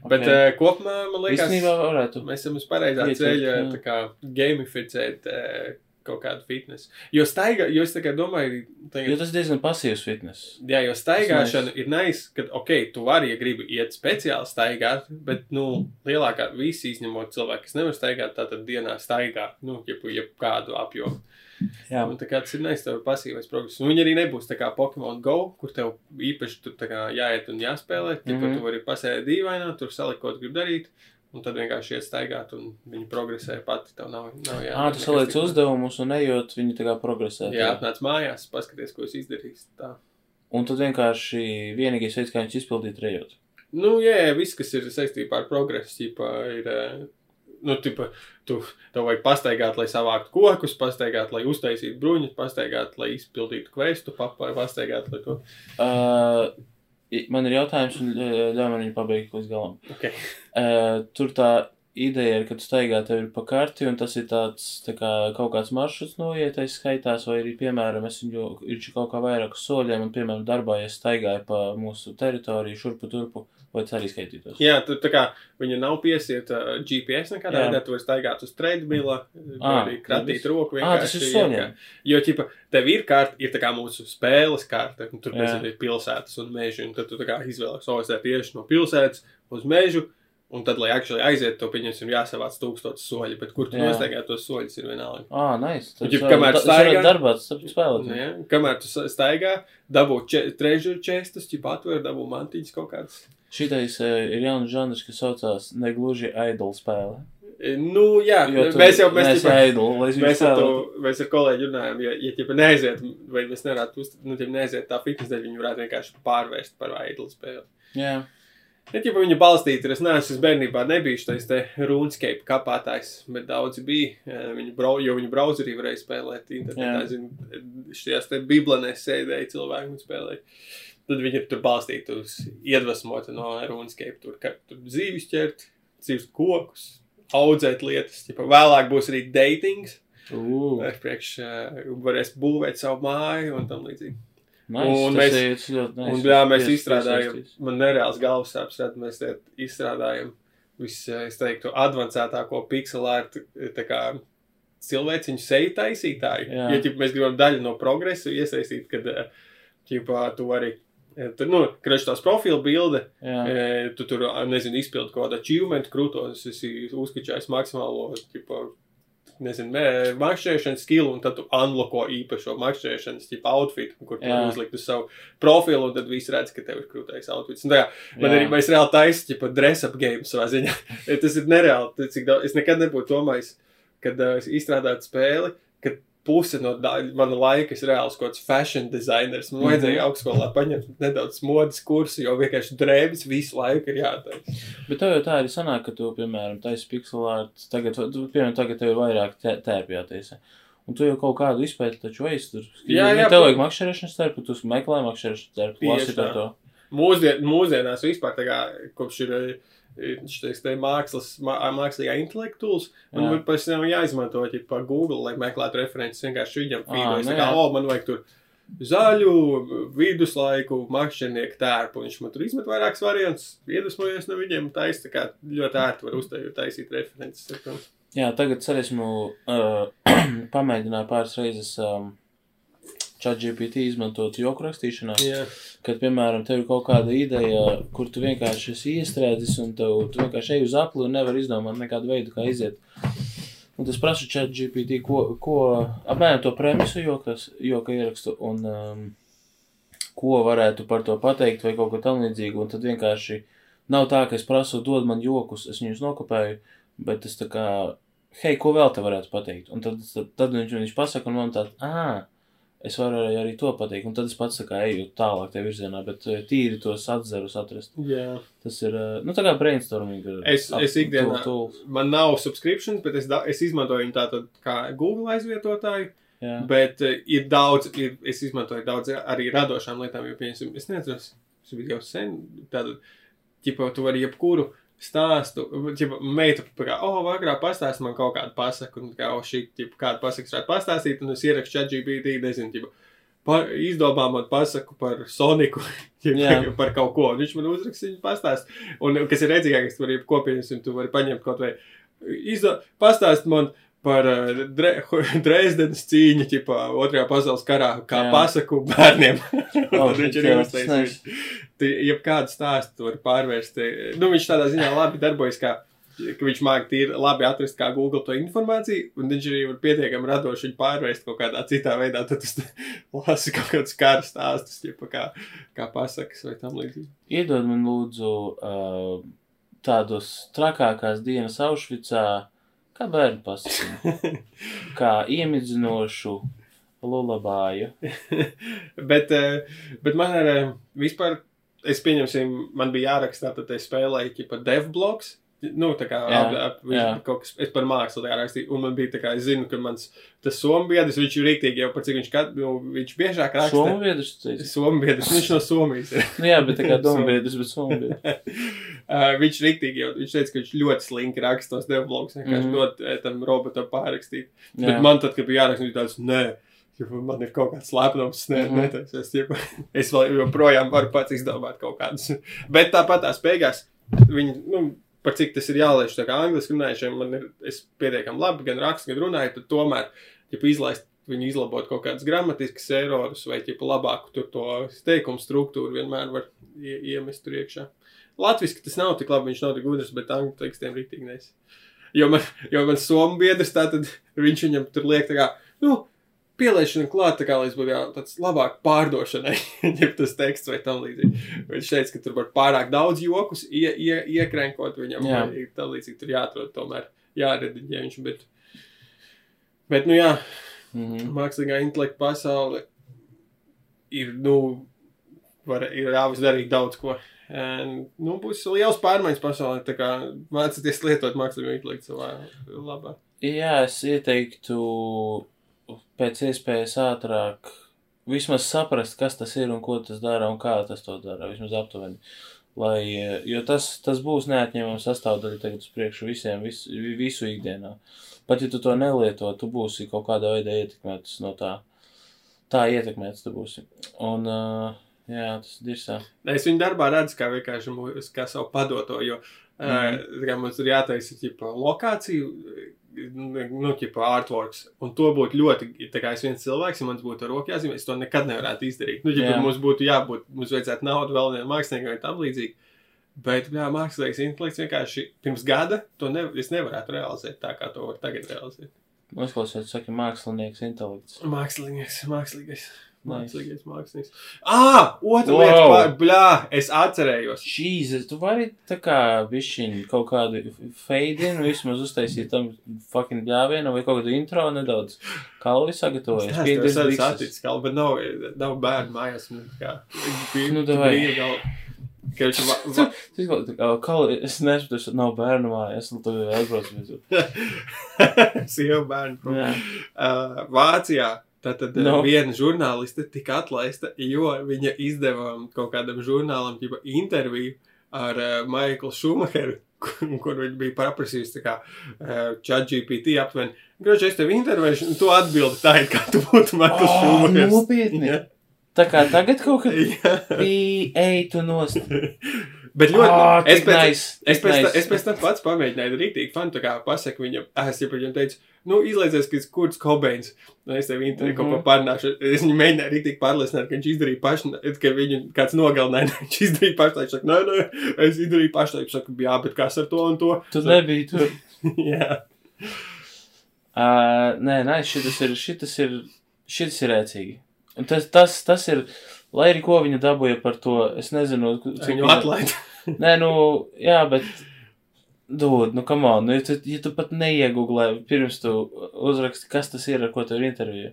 Būs. Bet Okay. uh, kopumā man liekas, varētu. mēs esam uz pareizā ceļa tā kā gamificēt uh, kaut kādu fitnesu. Jo staigā, jo es tā kā domāju, Jo tagad, tas ir diezgan pasīvs fitness. jā, jo staigāšana nice. ir nice, ka, ok, tu vari, ja gribi iet speciāli staigāt, bet, nu, lielākā visi izņemot cilvēki, kas nevar staigāt, tātad dienā staigā, nu, jeb, jeb kādu apjomu. Jā, Un tā kā tas ir ir pasīvais progress. Un viņi arī nebūs tā kā Pokemon Go, kur tev īpaši tur tā kā jāiet un jāspēlē. Tikko mm. -hmm. tu vari pasēdēt dīvainā, tur salikt, ko tu gribi darīt. Un tad vienkārši iet staigāt, un viņi progresē pati. Tev nav, nav jā. ah, tu saliec uzdevumus un ejot, viņi tā kā progresē. Jā, atnāc mājās, paskaties, ko es izdarīju. Tā. Un tad vienkārši vienīgais veids, kā viņš izpildīt, ir ejot. Nu, jā, jā, viss, kas ir saistībā ar progresu, ir. Nu, tipa, tu, tev vajag pastaigāt, lai savāktu kokus, pastaigāt, lai uztaisītu bruņus, pastaigāt, lai izpildītu kvestu, papa- pastaigāt, lai to. Uh, man ir jautājums, un ļauj man viņu pabeigt līdz galam. Okay. Uh, tur tā ideja ir, ka tu staigā tev ir pa karti, un tas ir tāds, tā kā kaut kāds maršruts noietais skaitās, vai arī, piemēram, es viņu ir kaut kā vairāk uz soļiem, un, piemēram, darbā, ja staigāju pa mūsu teritoriju, šurpu turpu, vai tas arī skaitītos. Jā, tu tā kā viņa nav piesieta uh, GPS nekādā Jā. veidā, tu vari staigāt uz treidmila, Ā, arī kratīt tas- roku Ā, tas ir vienkārši. soļiem. jā. Jo, ķipa, tev ir kārta, ir tā kā mūsu spēles kārta, un tur Jā. mēs ir pilsētas un meži, un tad tu tā kā izvēlies, o, es tieši no pilsētas uz mežu, un tad, lai actually aiziet, to pieņemsim jāsavāc tūkstotis soļi, bet kur tu Jā. nostaigā tos soļus ir vienalga. Ā, nice. Tad Ja varu- kamēr varu staigā- darbā spēlēt. Ja? Kamēr tu staigā, dabū treasure chestus, ķip atver, dabū mantīņas kaut kādas. Šitais uh, ir jauns žanrs, kas saucās negluži idol spēle. E, Nu, jā, Jo tu mēs jau mēs, es viņu mēs, ar, kolēģi runājam, ja, ja ķipa neaiziet, vai mēs nevarētu uzt, nu, ķipa neaiziet tā fitnes dēļ, viņi varētu vienkārši pārvērst par idol spēli. Jā, Ja ķipa viņa balstīta, es neesmu es bērnībā nebiju šis te RuneScape kapātājs, bet daudzi bija, eh, viņi brau, jo viņi browserī varēja spēlēt internetā, zinu, šajās te biblenēs sēdēja cilvēki un spēlēja. Tad viņi ir tur balstīti uz iedvesmoti no RuneScape, tur, ka, tur zīvis ķert, cīvs kokus, audzēt lietas, ķipa vēlāk būs arī datings, ar priekš uh, varēs būvēt savu māju un tam līdzīgi. nice, un mēs- ir ļoti nice. Un, jā, mēs Pies- izstrādājam, piesaistīts. man nereāls galvas sāpes, tad mēs te izstrādājam visu, es teiktu, advancētāko pixel art, tā kā cilvēciņu seju taisītāju. Jā. Ja, ķip, mēs gribam daļu no progresu iesaistīt, kad, eh, ķipā, tu eh, tur, nu, kreši tās profilu bilde, Jā, e, tu tur, nezinu, izpildi kaut kādu achievement krūtos, esi uzskačājis maksimālo, ķipā, nezinu, makšķerēšanas skilu, un tad tu unloko īpašo makšķerēšanas, ķipā, outfit, kur tu Jā. uzlikt uz savu profilu, un tad visi redz, ka tev ir krūtais outfits. Un tā kā, man Jā. arī, mēs reāli taisam, ķipā, dress-up game savā ziņā. Tas ir nereāli, cik daudz, es nekad nebūtu domājis, kad uh, es izstrādātu spēli, kad puse no da, mana laika ir reāls kaut kāds fashion designers. Man Mhm. vajadzēja augstskolā paņemt nedaudz modes kursu, jo vienkārši drēbes visu laiku ir jātaisa. bet tev jau tā arī sanāk, ka tu, piemēram, taisi pixel art, tagad, tu, piemēram, tagad tev ir vairāk tē- tērpi jātaisa. Un tu jau kaut kādu izpēti taču veici tur. Jā, jā, Tev vajag makšķerēšanas tērpu, tu meklē makšķerēšanas tērpu, Tieši lasi tā. par to. Mūsdien, mūsdienās vispār tā kā kopš ir šis te mākslas, mā, mākslīgā intelektuāls, man Jā. pēc tam jāizmanto pa Google, lai meklētu references vienkārši viņam feedos. nu kā, o, man vajag tur zaļu viduslaiku makšķernieku tērpu. Viņš man tur izmet vairākas variantus, iedvesmojies no viņiem, taisa tā kā ļoti ērti var uztaisīt, taisīt references. Jā, tagad es esmu uh, pamēģināju pāris reizes um, chat GPT izmantot joku rakstīšanā. Jā. Kad, piemēram, tev ir kaut kāda ideja, kur tu vienkārši esi iestrēdzis un tev, tu vienkārši ej uz apli un nevar izdomāt nekādu veidu, kā iziet. Un tas prasa chat GPT, ko, ko apmēram to premisu jokas, joka ierakstu un um, ko varētu par to pateikt vai kaut ko tam līdzīgu. Un tad vienkārši nav tā, ka es prasu, dod man jokus, es viņus nokopēju, bet es tā kā, hei, ko vēl te varētu pateikt? Un tad, tad, tad viņš, viņš pasaka, un man tā, ah, es varu arī, arī to pateikt. Un tad es pats kā eju tālāk tajā virzienā, bet eh, tīri tos atzarus atrast. Jā. Tas ir, eh, nu, tā kā brainstorming. Es- ap- es ikdienā- tool- tools. Man nav subscriptions, bet es, da, es izmantoju viņu tātad kā Google aizvietotāju. Jā, Bet uh, ir daudz, ir, es izmantoju daudz arī radošām lietām, jo, piemēram, es nezinu, tas bija jau sen. Tātad, ķipa, tu vari jebkuru stāstu, ķipa, meita, kā, oh, vakarā pastāst man kaut kādu pasaku, un kā, oh, šī, ķipa, kādu pasaku varētu pastāstīt, un es ierakstu chat GPT, nezinu, ķipa, pa, izdomā man pasaku par Soniku, ķipa, Jā. par kaut ko, un viņš man uzraksta, viņa pastāst. Un, kas ir redzīgākais, tu vari kopienas, un tu vari paņemt kaut vai, izdo, pastāst man, par uh, Dre Dresdenes cīņu, ķipā, otrajā pasaules karā, kā Jā. pasaku bērniem. Oh, viņš ir. Tu Jebkādu stāstu var pārvērst. eh, Nu, viņš tādā ziņā labi darbojas, kā, viņš māk tīri labi atrast kā Google to informāciju, un viņš arī var pietiekami radoši viņu pārvērst kaut kādā citā veidā. Tad tu lasi kaut kādus kara stāstus, ķipa, kā, kā pasakas vai tam līdzīgi. Iedod man lūdzu uh, tādus trakākās dienas Aušvicā, kā bērnu pasakiņu, kā iemidzinošu lulabāju. bet, eh, bet man ir vispār, es pieņemsim, man bija jāraksta, tad es spēlēju pa devbloks. Nu, tā kā Jā, ap, ap, viņš, jā. kaut kas, es par mākslu tā rakstīju, un man bija tā kā, es zinu, ka mans, tas sombiedrs, viņš ir rīktīgi jau par cik viņš, kad, nu, viņš biežāk raksta. Somu biedrs, tu teici? Sombiedrs, viņš no Somijas ir. Nu jā, bet tā kā domu biedrs, bet somu biedrs. Uh, viņš riktīgi jau, viņš teica, ka viņš ļoti slinki raksta tos devlogs, vienkārši Mhm. dot eh, tam robotam pārrakstīt. Jā. Bet man tad, kad bija jāraksta, bija tāds, nē, man ir kaut kāds slēpnums, nē, Mhm. neteiks, es, ķipa, es vēl joprojām varu pats izdomāt kaut kādus. Bet tāpat tās beigās, viņi, nu, par cik tas ir jāliež tā kā angliski runājušiem, man ir, es pietiekami labi gan rakstu, gan runāju, tad tomēr, ja izlaist viņu izlabot kaut kādus gramatiskas erorus vai ķipa labāku tur to teikumu struktūru vienmēr var ie, iemest tur iekšā. Latviski tas nav tik labi, viņš nav tik gudrs, bet angļu tekstiem rītīgi nes. Jo man, jo man somu biedrs tā tad viņš viņam tur liek tā kā, nu, pieliešana klāt, tā kā, lai būtu jā, tāds labāk pārdošanai, ja tas teksts vai tam līdzīgi. Viņš teica, ka tur var pārāk daudz jokus ie, ie, iekrenkot viņam, Jā. vai tam līdzīgi tur jāatrod tomēr, jārediģē viņš, bet, bet, nu jā, Mhm. mākslīgā intelekta pasaule ir, nu, var, ir ļāvis darīt daudz ko. Un, nu, būs liels pārmaiņas pasaulē, tā kā mācīties lietot mākslīgo intelektu savā labā. Jā, es ieteiktu pēc iespējas ātrāk vismaz saprast, kas tas ir un ko tas dara un kā tas to dara. Vismaz aptuveni. Lai, jo tas, tas būs neatņemama sastāvdaļa tagad uz priekšu visiem, vis, visu ikdienā. Pat ja tu to nelieto, tu būsi kaut kādā veidā ietekmēts no tā. Tā ietekmēts tu būsi. Un, uh, jā, tas ir dirsā. Es viņu darbā redzu, kā vienkārši mūs, kā savu padoto, jo mm. uh, mums ir jātaisa ķipa, lokāciju, nu, ķipa, artworks, un to būtu ļoti, tā kā es viens cilvēks, ja man būtu ar roku jāzīmē, es to nekad nevarētu izdarīt. Nu, ķipa, Jā. mums būtu jābūt, mums vajadzētu naudu vēl vienam māksliniekam vai tam līdzīgi. Bet, jā, mākslinieks intelekts vienkārši pirms gada to ne, es nevarētu realizēt tā, kā to var tagad realizēt. Uzklausiet, saka, mākslinieks intelekts. Mākslinieks, mākslīgais. Nice. Mākslīgais mākslinieks. Ah, otra Wow. lieta, pār- bļā, es atcerējos. Jēzus, tu vari tā kā bišķiņu kaut kādu feidinu, vismaz uztaisīt tam fucking bļāvienu vai kaut kādu intro nedaudz. Kalvi sagatavojas. Es Piedod, esmu saticis, kā, bet nav, nav bērnu mājās. Nu, kā, Nu, davai. Ka viņš va, va, Tas kaut kā, kalvi, es nesaprotu, tas nav bērnu mājās, un tu aizbrauc uz to. sieva bērnu. Uh, Vācijā tātad No. no. viena žurnāliste tika atlaista, jo viņa izdeva kaut kādam žurnālam ģipa, interviju ar uh, Maiklu Šumacheru, kur, kur viņa bija paprasījusi tā kā uh, ChatGPT aptuveni. Groži, es tev intervēšu, un tu atbildi tā, it kā tu būtu Maikls Oh, Šumachers. nopietni? Jā. Tā kā tagad kaut kad bija, ej, tu nost. Bet ļoti, Ah, es, pēc, nice, es, pēc, nice. nice. es pēc tam pats pamēģināju, rītīgi fanu, tā kā pasaku viņam, es jau viņam teicu, nu, izlaizies, ka Kurts Kobeins, nu, es tev interviju mm -hmm. kaut ko Mhm. parunāšu, es viņu mēģināju rītīgi pārliecināt, ka viņš izdarīja pašu, ka viņu kāds nogalināja, viņš izdarīja pašu, viņš saka, nē, nē, es izdarīju pašu, viņš saka, jā, bet kas ar to un to? Tu nebija tur. jā. Uh, nē, nē, šitas ir, šitas ir, šitas ir rēcīgi. Un tas, tas, tas ir, lai arī ko viņa dabūja par to, es nezinu, cik viņa- atlaid. Nē, nu, jā, bet. Dod, nu, kam on, nu, ja tu, ja tu pat neiegūglē, pirms tu uzraksti, kas tas ir, ar ko tev ir intervija.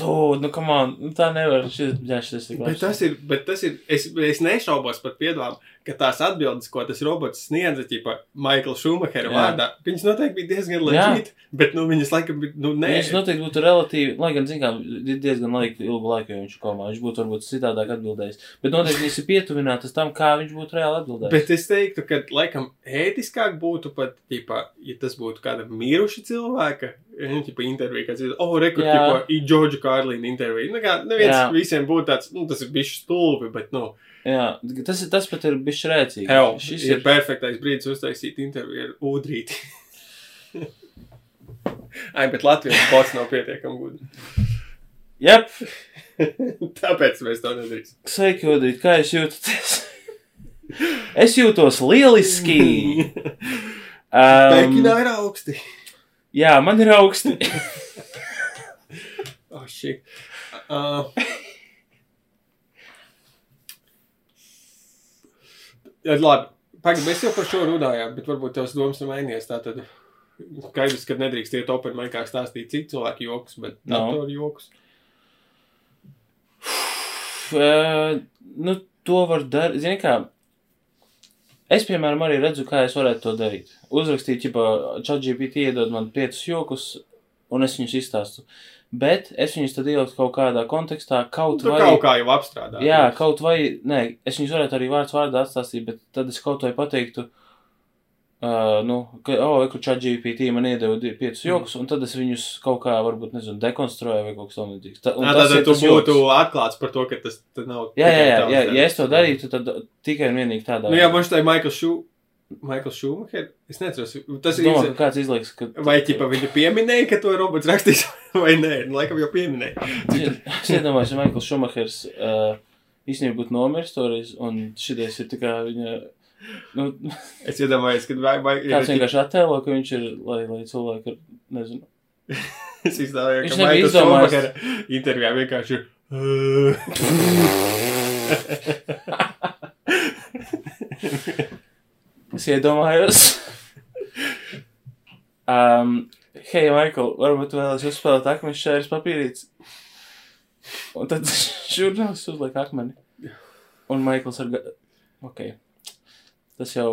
Dod, nu, kam on, nu, tā nevar, šis, jā, šis ir Bet tas ir, bet tas ir, es, es nešaubos par piedāvājumu, ka tās atbildes, ko tas robots sniedza, ķipa, Maikla Šumahera Jā. vārdā, viņas noteikti bija diezgan leģīt, bet, nu, viņas laikam, bija, nu, nē. Viņš noteikti būtu relatīvi, lai gan, zinām, diezgan laika, ilgu laiku, jo viņš ir komā. Viņš būtu varbūt citādāk atbildējis. Bet noteikti viņš ir pietuvināts tam, kā viņš būtu reāli atbildējis. Bet es teiktu, ka, laikam, ētiskāk būtu pat, ķipa, ja tas būtu kāda miruša cilvēka, nu, ķipa, intervija, kāds ir, oh, rekur, Jā. ķipa, i Džordža Kārlīna intervija. Nu, kā, neviens Jā. visiem būtu tāds, nu, tas ir bišķi stulbi, bet, nu, Jā, tas, tas pat ir bijis rēcīgi. hell, Šis ir ir. perfektais brīdis uztaisīt interviju ar ūdrīti. Ai, bet Latvijas bots nav pietiekami gudri. Jā, Tāpēc mēs to nedarīsim. sveiki, Udrīt, kā jūs jūtaties? es jūtos lieliski. Pekinā Um, ir augsti. jā, man ir augsti. Oh, shit. Uh, labi. Pagaid, mēs jau par šo runājām, bet varbūt tavs domas ir mainījies. Tātad, skaidrs, ka nedrīkst iet open mic kā stāstīt citu cilvēku joks, bet No. datoru joks. Uh, nu, to var darīt. Zini, kā? Es, piemēram, arī redzu, kā es varētu to darīt. Uzrakstīt, ja ChatGPT iedod man piecus jokus, un es viņus izstāstu. Bet es viņus tad ieliktu kaut kādā kontekstā, kaut Tu vai. kaut kā jau apstrādā. Jā, kaut vai, nē, es viņus varētu arī vārds vārdā atstāstīt, bet tad es kaut vai pateiktu, uh, nu, ka, oh, kur chat GPT man iedeva piecus Mm. joks, un tad es viņus kaut kā, varbūt, nezinu, dekonstruēju vai kaut kas tamlīdzīgs. Ta, un Jā, tad tu būtu joks. atklāts par to, ka tas nav. Jā, jā, jā, jā, ja es to darītu, tad tikai un vienīgi tādā. Nu, jā, man štai Maikls Šu... Maikls Šumacher, es neatceros, tas ir, domāju, ka kāds izliks, ka... vai ķipa viņa pieminēja, ka to robots rakstīs, vai nē, nu, laikam jau pieminēja. Es iedomājos, ja Maikls Šumahers uh, īstenībā būtu nomiris toreiz, un šitais ir kā viņa, nu, Es iedomājos, ka vai, vai ir kāds vienkārši attēlo, ka viņš ir, lai, lai cilvēki, nezinu. Es izdomāju, ka Maikls. Šumachera intervijā vienkārši ir. Es iedomājos. um, hei, Maikl, varbūt vēlaties uzspēlēt akmeņu šķērs papīrītes? Un tad žurnālists uzliek akmeni. Un Maikls ar... Ok. Tas jau...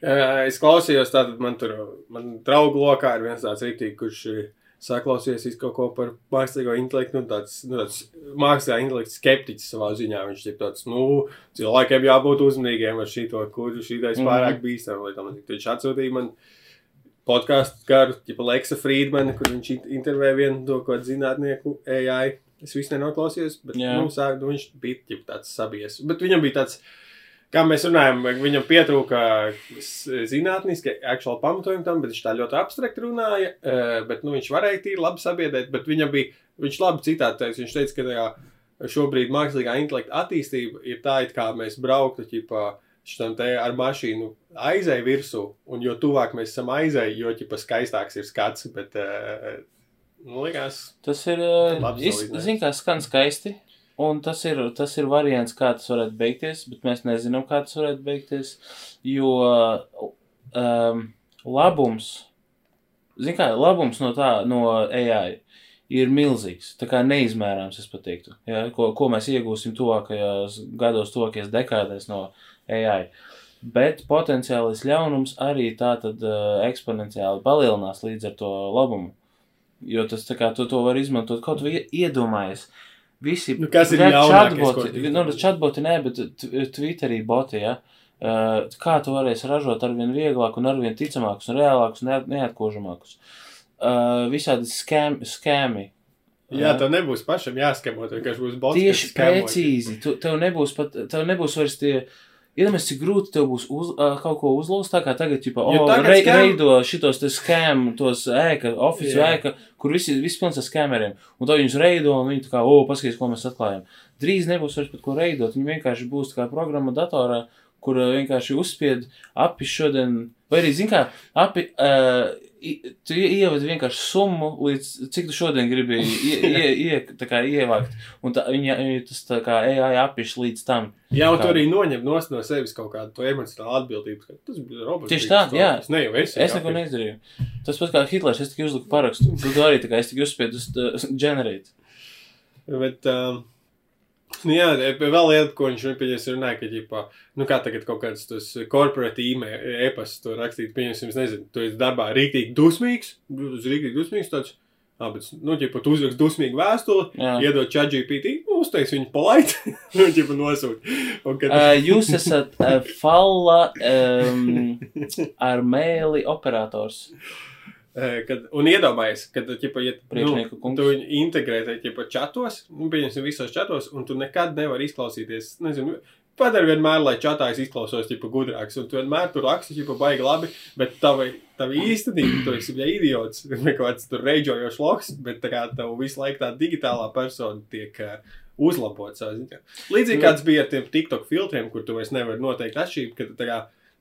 Es klausījos, tātad man tur, man draugu lokā ir viens tāds rīktīgi, kurš ir saklausījies visu kaut ko par mākslīgo intelektu, nu tāds, nu tāds mākslīgā intelekta skeptiķis savā ziņā. Viņš ir tāds, nu, cilvēkiem jābūt uzmanīgiem ar šito, kur šitais Mhm. pārāk bīstam, lai tam viņš atsūtīja man podkāstu garu, tipa Leksa Friedmana, kur viņš in- intervēja vienu to kaut kādu zinātnieku AI. Es visu nenoklausījos, bet, Jā. nu, sāk, nu, viņš bija tāds sabies. Bet viņam bija tāds, kā mēs runājam, viņam pietrūka zinātniski, actual pamatojumi tam, bet viņš tā ļoti abstrakt runāja. eh, Bet, nu, viņš varēja tīri labi sabiedrēt, bet viņam bija, viņš labi citātais. Viņš teica, ka tajā šobrīd mākslīgā intelekta attīstība ir tā, it kā mēs brauktu, ķipā, šitam te ar mašīnu aizēju virsū, un jo tuvāk mēs esam aizēju, jo, ķipa, skaistāks ir skats, bet, eh, nu, likās, Tas ir, uh, Labs iz, salīdzinājums. zin kā skan skaisti, un tas ir, tas ir variants, kā tas varētu beigties, bet mēs nezinām, kā tas varētu beigties, jo um, labums, zin kā, labums no tā, no AI ir milzīgs, tā kā neizmērāms, es pateiktu, ja, ko, ko mēs iegūsim tuvākajos gados, tuvākajās dekādēs no AI. Bet potenciālais ļaunums arī tā tad uh, eksponenciāli palielinās līdz ar to labumu. Jo tas tā kā tu to var izmantot, kaut vai iedomājies. Visi Nu, kas ir chatboti, tu nu, chatboti nē, bet t- Twitterī boti, ja. Uh, kā tu varēsi ražot arvien vieglāk un arvien ticamākus un reālākus un neat- neatkožamākus. Uh, visādi skēmi. skēmi. jā, tev nebūs pašam jāskemo, tev vienkārši būs bots. Tieši precīzi. Tu, tev nebūs pat, tev nebūs vairs tie. Iedomājieties, cik grūti tev būs uz, uh, kaut ko uzlūst, tā kā tagad, tipo, oh, re, scam- reido šitos te skēm, tos ēka, oficiāli Jā. ēka, kur visi, visi pilns ar skēmeriem. Un to viņus reido, un viņi tā kā, o, oh, paskaties, ko mēs atklājam. Drīz nebūs vairs pat ko reidot, viņi vienkārši būs tā kā programma datorā, kur vienkārši uzspied api šodien, vai arī, zin kā, api, uh, tu ie- ievadi vienkārši summu, līdz cik tu šodien gribi ie, ie, ie, tā kā ievākt, un tā, viņa, tas tā kā AI apiš līdz tam. Jā, un tu Kā? arī noņem no sevis kaut kādu to emocionālu atbildību. ka Tas bija robots. Tieši tā, tas jā. robots. Ne es. Es neko neizdarīju. Tas pats kā Hitlers, es tikai uzliku parakstu. Tu to arī tā kā es tikai uzspiedu uz uh, generate. Bet, um, jā, e- vēl lieta, ko viņš pieņems, runāja, ka, ģipā, nu kā tagad kaut kāds tas korporatīvā e-pasts to rakstīt, pieņemsim, nezinu, tu esi darbā rīktīgi dusmīgs, tu esi rīktīgi dusmīgs tāds, bet, nu, ģipā, tu uzrakst dusmīgu vēstuli, Jā. iedod chat GPT, nu, uztais viņu palaid, nu, ģipā, nosūt. Un, kad, Uh, jūs esat uh, falla um, ar mēli operators. Eh, Kad, un iedomājies, kad ķipa, ja, nu, tu viņu integrē tajā čatos, nu, pieņemsim, visos čatos, un tu nekad nevari izklausīties. Nezinu, Padara vienmēr, lai čatā es izklausos ķipa, gudrāks, un tu vienmēr tur raksti, ka baigi labi, bet tava, tava īstenība, tu esi ja idiots, vai kāds tur reģojošs loks, bet tā kā tev visu laiku tā digitālā persona tiek uh, uzlabot savā ziņā. Līdzīgi Nu. kāds bija ar tiem TikTok filtriem, kur tu vairs nevari noteikt atšķirību, ka tā kā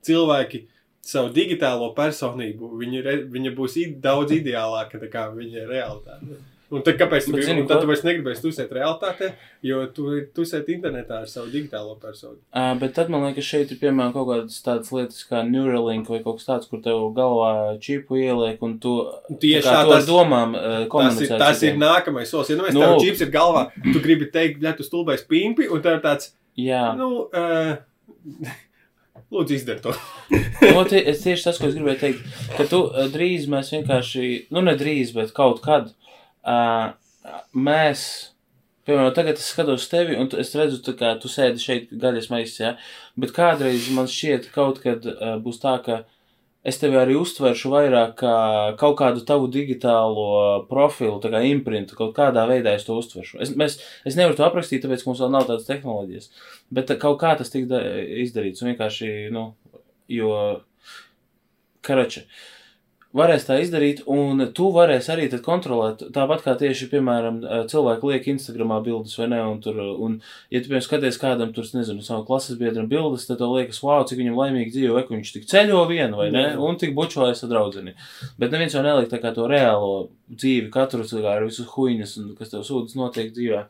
cilvēki savu digitālo personību, viņa, re, viņa būs i, daudz ideālāka nekā viņa realitāte. Un tad, kāpēc tu, zini tad tu vairs negribēsi tusēt realitātē, jo tu tusēt internetā ar savu digitālo personu. Uh, bet tad man liekas, šeit ir piemēram kaut kādas tādas lietas kā Neuralink vai kaut kas tāds, kur tev galvā čipu ieliek un tu Tieši tā, tā, tas- domām uh, Tas ir, komunicē. tas ir nākamais solis. Ja nu, Nu. tev čips ir galvā, tu gribi teikt, ja tu stulbēs pimpi, un tev ir tāds, Jā. nu, uh, lūdzu, izdari to. No, tie, tieši tas, ko es gribēju teikt, ka tu uh, drīz mēs vienkārši, nu ne drīz, bet kaut kad uh, mēs, piemēram, tagad es skatos tevi, un es redzu, tā kā tu sēdi šeit gaļas maisā, ja? bet kādreiz man šķiet, kaut kad uh, būs tā, ka es tevi arī uztveršu vairāk kā kaut kādu tavu digitālo profilu, tā kā imprintu, kaut kādā veidā es to uztveršu. Es, mēs, es nevaru to aprakstīt, tāpēc, ka mums vēl nav tādas tehnoloģijas, bet kaut kā tas tika izdarīts, un vienkārši, nu, jo, karači. Uh, varēs tā izdarīt, un tu varēsi arī tad kontrolēt. Tāpat kā tieši, piemēram, cilvēki liek Instagramā bildes vai ne, un tur, un, ja tu, piemēram, skaties kādam tur, nezinu, savu klases biedram bildes, tad tev liekas, wow, cik viņam laimīgi dzīvo, vai viņš tik ceļo vienu vai ne, un tik bučojas ar draudzeni. Bet neviens jau neliek tā kā to reālo dzīvi, katru cilvēku ar visu huīņas, un kas tev sūdzas notiek dzīvē.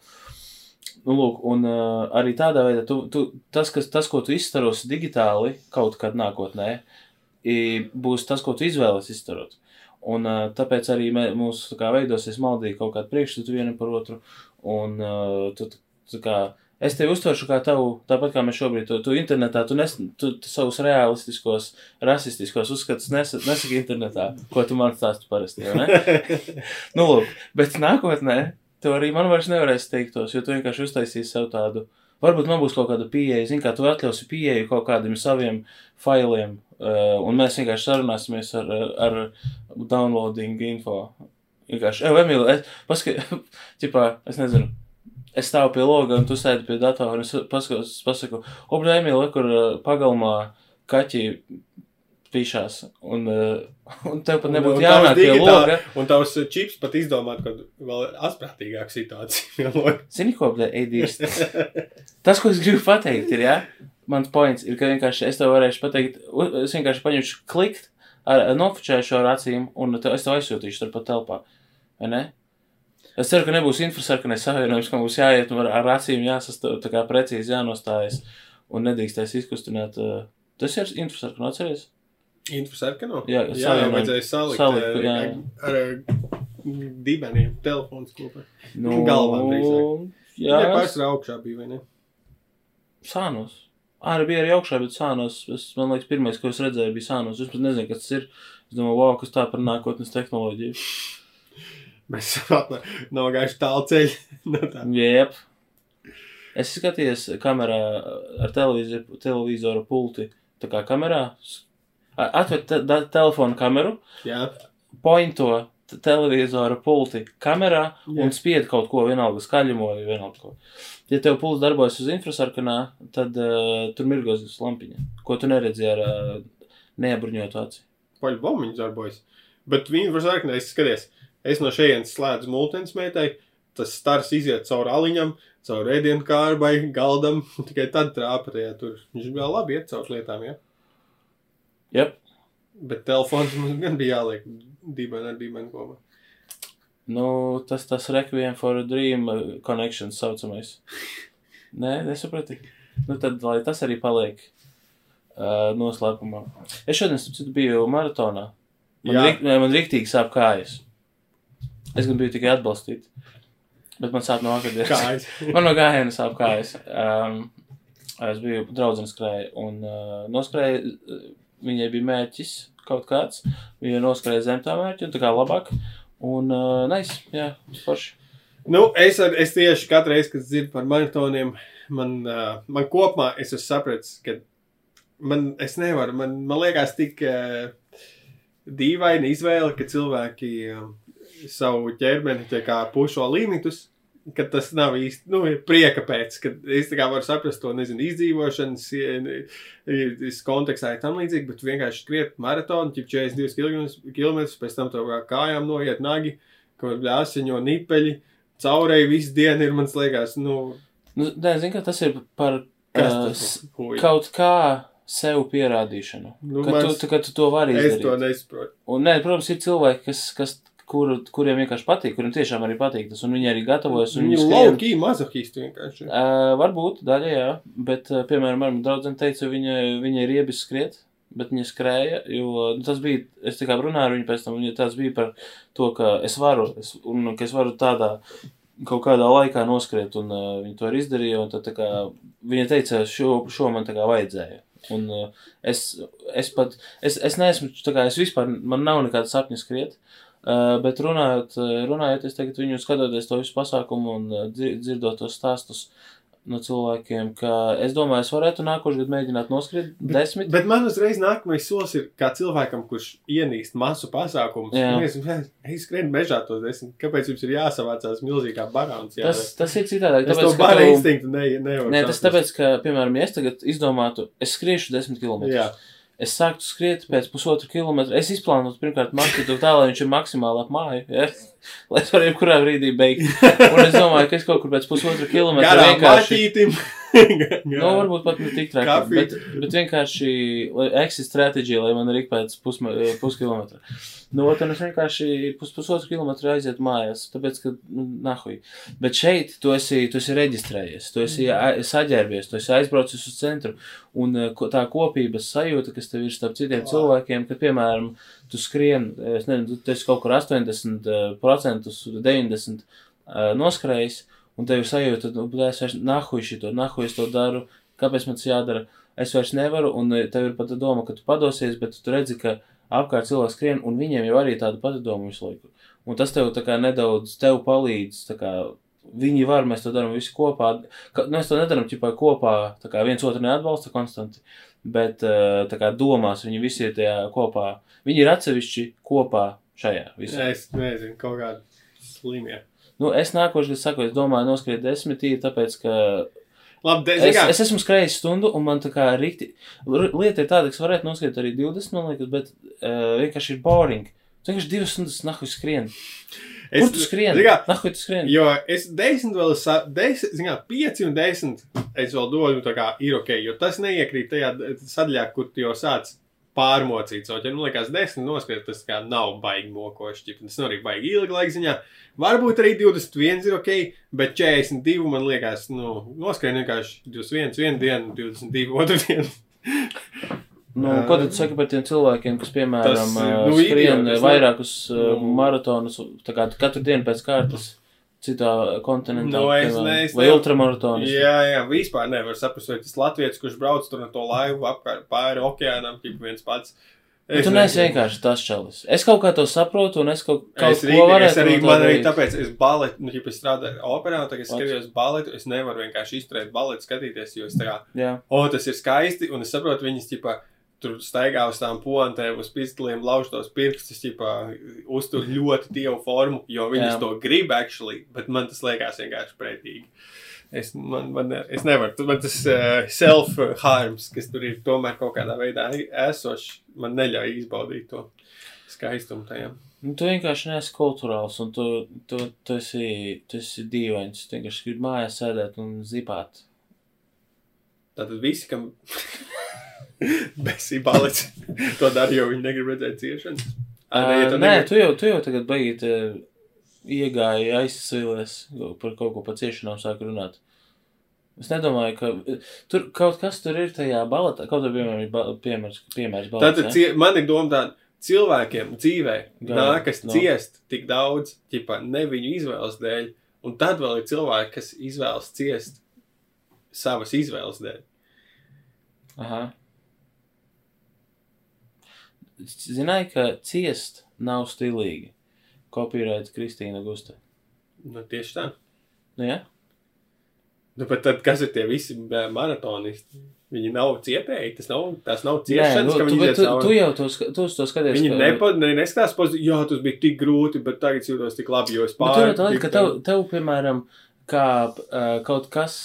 Nu, lūk, un uh, arī tādā veidā, tu, tu, tas, kas, tas, ko tu izstarosi digitāli kaut kad nākotnē, uh, būs tas, ko tu izvēlies izdarot. Un tāpēc arī mē, mums kā, veidosies maldīgi kaut kāda priekšstata vienam par otru. Un tu, tu, kā, es tevi uztveršu kā tavu, tāpat kā mēs šobrīd, tu, tu internetā, tu, nes, tu, tu savus realistiskos, rasistiskos uzskatus nes, nesaki internetā, ko tu man stāsti parasti, nu, lūk, bet nākotnē tu arī man vairs nevarēsi teikt tos, jo tu vienkārši uztaisīsi sev tādu, varbūt man būs kaut kāda pieeja, zin kā tu atļausi pieeju kaut kādiem saviem failiem, Uh, un mēs vienkārši sarunāsimies ar, ar downloading info. Vienkārši, ej, Emīl, es, paska, ķipā, es nezinu, es stāvu pie loga un tu sēdi pie datora un es paskatos, pasaku, obļa, Emīl, kur pagalmā kaķi pīšās, un, uh, un tev pat nebūtu jānāk pie loga. Un tavs čips pat izdomāt, ka vēl asprātīgāk situācija. Zini, ko, bļa, eidīst? Tas, ko es gribu pateikt, ir, jā? Ja? mans points ir, ka vienkārši es tev varēšu pateikt, es vienkārši paņemšu klikt, ar, nofočēšu ar acīm, un te, es tev aizsūtīšu turpat telpā. Vai ne? Es ceru, ka nebūs infrasarkanais savienojums, ka mums jāiet un ar, ar acīm jāsastāv, tā kā precīzi jānostājas un nedrīkstēs izkustināt. Uh, tas ir infrasarkano, atceries? Infrasarkano? Jā, jā, vajadzēja salikt, salikt jā. ar, ar dibeniem telefons kopā. Nu, Galvā drīzāk. Jā, jā pārsvarā augšā bija, vai ne? Sānos. Arī bija arī augšā, bet sānos, es, man liekas, pirmais, ko es redzēju, bija sānos. Es pat nezinu, kas tas ir. Es domāju, wow, kas tā par nākotnes tehnoloģiju. Mēs nav gājuši tālu ceļu. no tā. Jep. Es skatījos kamerā ar televizoru pulti. Tā kā kamerā. Atver te, te, telefonu kameru. Jā. Pointo televizora pulti kamerā Jā. un spied kaut ko, vienalga skaļumu vai vienalga ko. Ja tev pults darbojas uz infrasarkanā, tad uh, tur mirgos lampiņa, ko tu neredzi ar uh, neapbruņotu aci. Paļu bombiņas darbojas. Bet viņa infrasarkanā es skaties, es no šejienes slēdzu multens mētai, tas stars iziet cauri aliņam, cauri ēdienu kārbai, galdam, tikai tad trāpa tajā tur. Viņš vēl labi iet cauri lietām, ja? Jep. Bet telefons man gan bija jāliek dīvaini ar dīvaini kopā. Nu, tas tas Requiem for a Dream uh, connection saucamais. Nē, nesaprati. Nu, tad, lai tas arī paliek uh, noslēpumā. Es šodien, citu, biju maratonā. Man, rik, man riktīgi sāp kājas. Es gan biju tikai atbalstīt. Bet man sāp no akadēmijas. Man no gājiena sāp kājas. Um, es biju draudzene skrēja un uh, noskrēja, viņai bija mērķis kaut kāds. Viņa noskrēja zem tā mērķa un tā kā labāk. Un, uh, nice, jā, forši. Nu, es, es tieši katru reizi, kad dzirdu par maratoniem, man, uh, man kopumā es esmu sapratis, ka man, es nevaru, man, man liekas tik uh, dīvaina izvēle, ka cilvēki uh, savu ķermeni tiek kā pušo limitus ka tas nav īsti nu, prieka pēc, ka es tā kā varu saprast to, nezinu, izdzīvošanas kontekstā ir tam līdzīgi, bet vienkārši skriet maratonu, ķip 42 km, pēc tam tev kājām noiet nagi, kaut kā jāsaņo nipeļi, caurēji visu dienu ir, man liekas, nu. Nu, nē, zinu, ka tas ir par uh, kaut kā sev pierādīšanu. Nu, ka, mans, tu, ka tu to vari izdarīt. Es to nesaprotu. Un, nē, protams, ir cilvēki, kas, kas kur, kuriem vienkārši patīk, kuriem tiešām arī patīk tas, un viņi arī gatavojas. Viņi ir lauki, mazohisti vienkārši. Uh, varbūt daļa, jā, bet, uh, piemēram, man draudzene teica, viņa, viņa ir iebis skriet, bet viņa skrēja, jo nu, tas bija, es tikai runāju ar viņu pēc tam, viņa tas bija par to, ka es varu, es, un ka es varu tādā kaut kādā laikā noskriet, un uh, viņa to arī izdarīja, un tad tā kā viņa teica, šo, šo man tā kā vajadzēja. Un uh, es, es pat, es, es neesmu, tā kā es vispār, man nav nekāda sapņa skriet, Uh, bet runājot, uh, runājot, es tagad viņu skatoties to visu pasākumu un dzir- dzirdot tos stāstus no cilvēkiem, ka es domāju, es varētu nākošais gadu mēģināt noskriet desmit. Bet man uzreiz nākamais solis ir kā cilvēkam, kurš ienīst masu pasākumus. Es domāju, skrienu mežā to desmit. Kāpēc jums ir jāsavācās milzīgā barāns? Tas, tas ir citādāk. es tāpēc, to ka bara tu- instinktu ne, nevaru. Nē, tas tāpēc, ka, piemēram, ja es tagad izdomātu, es skriešu desmit km. Es sāktu skriet pēc pusotra kilometra. Es izplānotu pirmkārt maršrutu tā, lai viņš ir maksimāli ap māju. Ja? Lai es varu jebkurā brīdī beigt. Un es domāju, ka es kaut kur pēc pusotra kilometra vienkārši. Nu, varbūt pat ne tik traki. Bet, bet vienkārši exit stratēģija, lai man ir ik pēc pusma- eh, puskilometra. Nu, tad es vienkārši pus, pusotru kilometru aizietu mājās, tāpēc, ka, nu, nahuj. Bet šeit tu esi, tu esi reģistrējies, tu esi saģērbies, tu esi aizbraucis uz centru. Un eh, tā kopības sajūta, kas tev ir starp citiem cilvēkiem, kad, piemēram, tu skrien, es nezinu, tu- esi kaut kur 80%, 90% eh, noskrējis, un tev ir sajūta, nu, bet es vairs nahuj šito, nahuj es to daru, kāpēc man tas jādara, es vairs nevaru, un eh, tev ir pat doma, ka tu padosies, bet tu redzi, ka apkārt cilvēks skrien, un viņiem jau arī tāda pati doma visu laiku. Un tas tev tā kā nedaudz tev palīdz, tā kā viņi var, mēs to darām visi kopā. Ka, nu, mēs to nedaram ķipā kopā, tā kā viens otru neatbalsta konstanti, bet eh, tā kā domās viņi visi ir tajā kopā. Viņi ir atsevišķi kopā šajā visā. Es nezinu, kaut kādi slimie. Nu, es nākošais saku, es domāju noskriet desmitī, tāpēc, ka Labi, de, es, es esmu skrējis stundu, un man tā kā rikti, r- lieta ir tāda, ka es varētu noskriet arī 20, man liekas, bet uh, vienkārši ir boring. Vienkārši divas stundas nahuj skrien. Es, Kur tu skrien? zini kā, Nahuj tu skrien? Jo es desmit vēl, sa- desmit, zini kā, pieci un desmit es vēl dodu, tā kā ir ok, jo tas neiekrīt tajā sadaļā, kur tu jau sāc pārmocīt. So, ja nu liekas desmit noskriet, tas kā nav baigi mokoši, tas nav arī baigi ilgi laika ziņā. Varbūt arī 21 ir ok, bet 42 man liekas, nu, noskrien vienkārši 21, vienu dienu, 22 otru dienu. Nu, ko tad saki par tiem cilvēkiem, kas, piemēram, Tas, nu, skrien es vairākus Nu. maratonus, katru dienu pēc kārtas citā kontinentā, Nu, es piemēram, ne- es vai ultramaratonus? Jā, jā, vispār nevar saprast, vai tas latviečs, kurš brauc tur ar to laivu apkārt pāri okeānam, tik viens pats. Bet tu neesi vienkārši tas čalis. Es kaut kā to saprotu, un es kaut, kaut Es, ko rīgi, es varētu arī, no man arī darīt. tāpēc, es baletu, nu, ja es strādāju operā, tagad es skatījos baletu, es nevaru vienkārši izturēt baletu, skatīties, jo es tā kā, o, tas ir skaisti, un es saprotu, viņas, tipā, tur staigā uz tām pontēm, uz pistoliem, lauž tos pirkstus, tipā, uztur ļoti dievu formu, jo viņas to grib, actually, bet man tas liekas vienkārši pretīgi. Es, man, man, es nevaru, man tas uh, self-harms, kas tur ir tomēr kaut kādā veidā esošs, man neļauj izbaudīt to skaistumu tajā. nu, tu vienkārši neesi kultūrāls, un tu, tu, tu, esi, tu esi dīvains. Tu vienkārši gribi mājās sēdēt un zipāt. Tātad visi, kam besī balets, to dara, jo viņi negrib redzēt ciešanas. Uh, ja tu nē, negrib- tu jau, tu jau tagad beigīt uh, iegāji aizsvīlies, par kaut ko pa ciešanām sāk runāt. Es nedomāju, ka tur kaut kas tur ir tajā baletā, kaut arī, piemēram, ir ba- piemērs, piemērs balets. Tātad cie, man ir doma tāda, cilvēkiem dzīvē Gan, nākas no. ciest tik daudz, ķipa, ne viņu izvēles dēļ, un tad vēl ir cilvēki, kas izvēlas ciest savas izvēles dēļ. Aha. Zināji, ka ciest nav stilīgi. Kopīrēts Kristīna Gusta. Nu, tieši tā. Nu, jā? Nu, bet tad, kas ir tie visi ē, maratonisti? Viņi nav cietēji, tas nav, tas nav Nē, ciešanas, nu, ka tu, viņi iziet tu, cauri. tu jau to, tu to skaties. Viņi ka- nepa, ne, neskatās pozitīvi, jā, tas bija tik grūti, bet tagad jūtos tik labi, jo es Bet tur pāri. ir tā ka tev, tev piemēram, kā uh, kaut kas,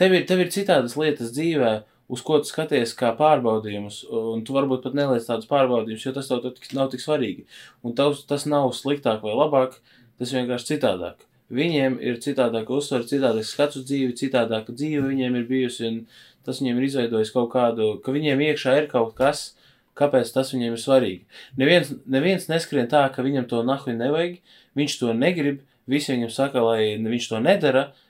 tev ir, tev ir citādas lietas dzīvē, uz ko tu skaties kā pārbaudījumus, un tu varbūt pat neliec tādus pārbaudījumus, jo tas tev nav tik svarīgi. Un tavs, tas nav sliktāk vai labāk, tas vienkārši citādāk. Viņiem ir citādāk uztvere, citādāk skats uz dzīvi, citādāka dzīve viņiem ir bijusi, un tas viņiem ir izveidojis kaut kādu, ka viņiem iekšā ir kaut kas, kāpēc tas viņiem ir svarīgi. Neviens, neviens neskrien tā, ka viņam to nahuj nevajag, viņš to negrib, visi viņam saka, lai viņš to nedara, eh,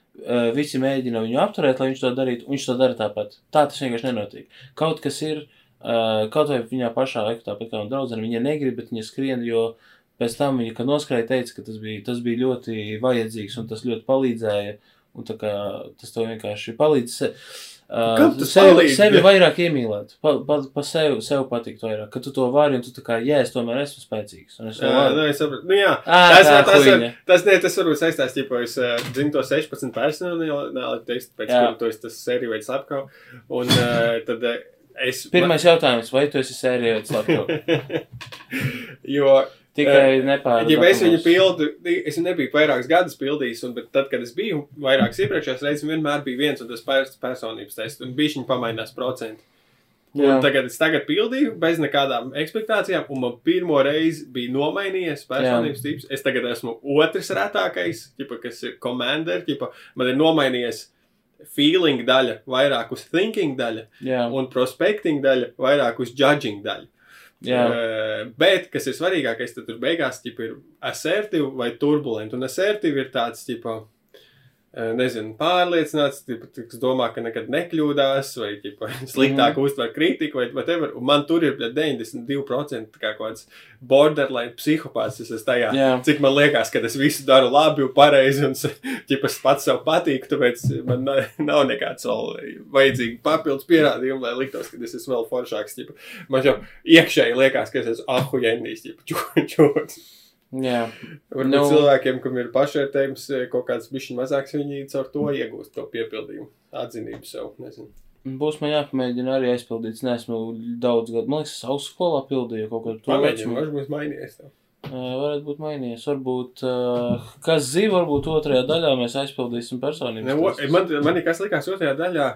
visi mēģina viņu apturēt, lai viņš to darītu, viņš to dara tāpat. Tā tas vienkārši nenotiek. Kaut kas ir, eh, kaut vai viņā pašā laikā, tāpat kā un draudzene, viņa negrib, bet viņa skrien, jo pēc tam viņa, kad noskrēja, teica, ka tas bija, tas bija ļoti vajadzīgs un tas ļoti palīdzēja, un tā kā tas tev vienkārši palīdz. Uh, tas sevi, palīdz? sevi vairāk iemīlēt, pa, pa, pa sevi, sev patikt vairāk, ka tu to vari un tu tā kā, jā, es tomēr esmu spēcīgs. Es Jā, nu, es saprotu. Nu, jā, Ā, tas, tā tas, huīņa. tas, ne, tas varbūt saistās, ja es uh, zinu to 16 personāli pēc kura tu esi tas sēriju veids apkau. Un uh, tad uh, es. Pirmais jautājums, vai tu esi sērijā vai slepkavā? jo Tikai nepārāk. Ja es viņu pildu, es nebiju vairākus gadus pildījis, un tad, kad es biju vairākas iepriekšējās reizes, vienmēr bija viens un tas pats personības tests, un bija viņa pamainās procenti. Jā. Un tagad es tagad pildīju bez nekādām ekspektācijām, un man pirmo reizi bija nomainījies personības tips. Es tagad esmu otrs retākais, ķipa, kas ir commander, ķipa, man ir nomainījies feeling daļa vairāk uz thinking daļa, Jā, un prospecting daļa vairāk uz judging daļu. Uh, bet, kas ir svarīgākais, tad tur beigās ķipa, ir assertīva vai turbulenta. Un assertīva ir tāds, tipo, uh, nezinu, pārliecināts, kas domā, ka nekad nekļūdās, vai ķipa, sliktāk mm. uztver kritiku, vai whatever. Un man tur ir bļa, 92% tā kā kāds borderline psihopāts. Es esmu tajā, Jā. cik man liekas, ka es visu daru labi un pareizi, un ķipa, es pats sev patīku, tāpēc man na- nav nekāds vēl vajadzīgi papildus pierādījumi, lai liktos, ka es esmu vēl foršāks. Ķipa. Man jau iekšēji liekas, ka es esmu ahuģenijs, čūks. jā. Varbūt Nu. cilvēkiem, kam ir pašvērtējums eh, kaut kāds bišķiņ mazāks, viņi caur to iegūst to piepildījumu, atzinību sev. Nezinu. Būs man jāpamēģina arī aizpildīt. Es neesmu daudz gadu. Man liekas, es augstskolā pildīju kaut ko Pamēģinām, tādu. varbūt būs mainījies. tev. Varētu būt mainījies. Varbūt, uh, kas zina, varbūt otrajā daļā mēs aizpildīsim personības. Ne, o, man, man ir kas likās otrajā daļā,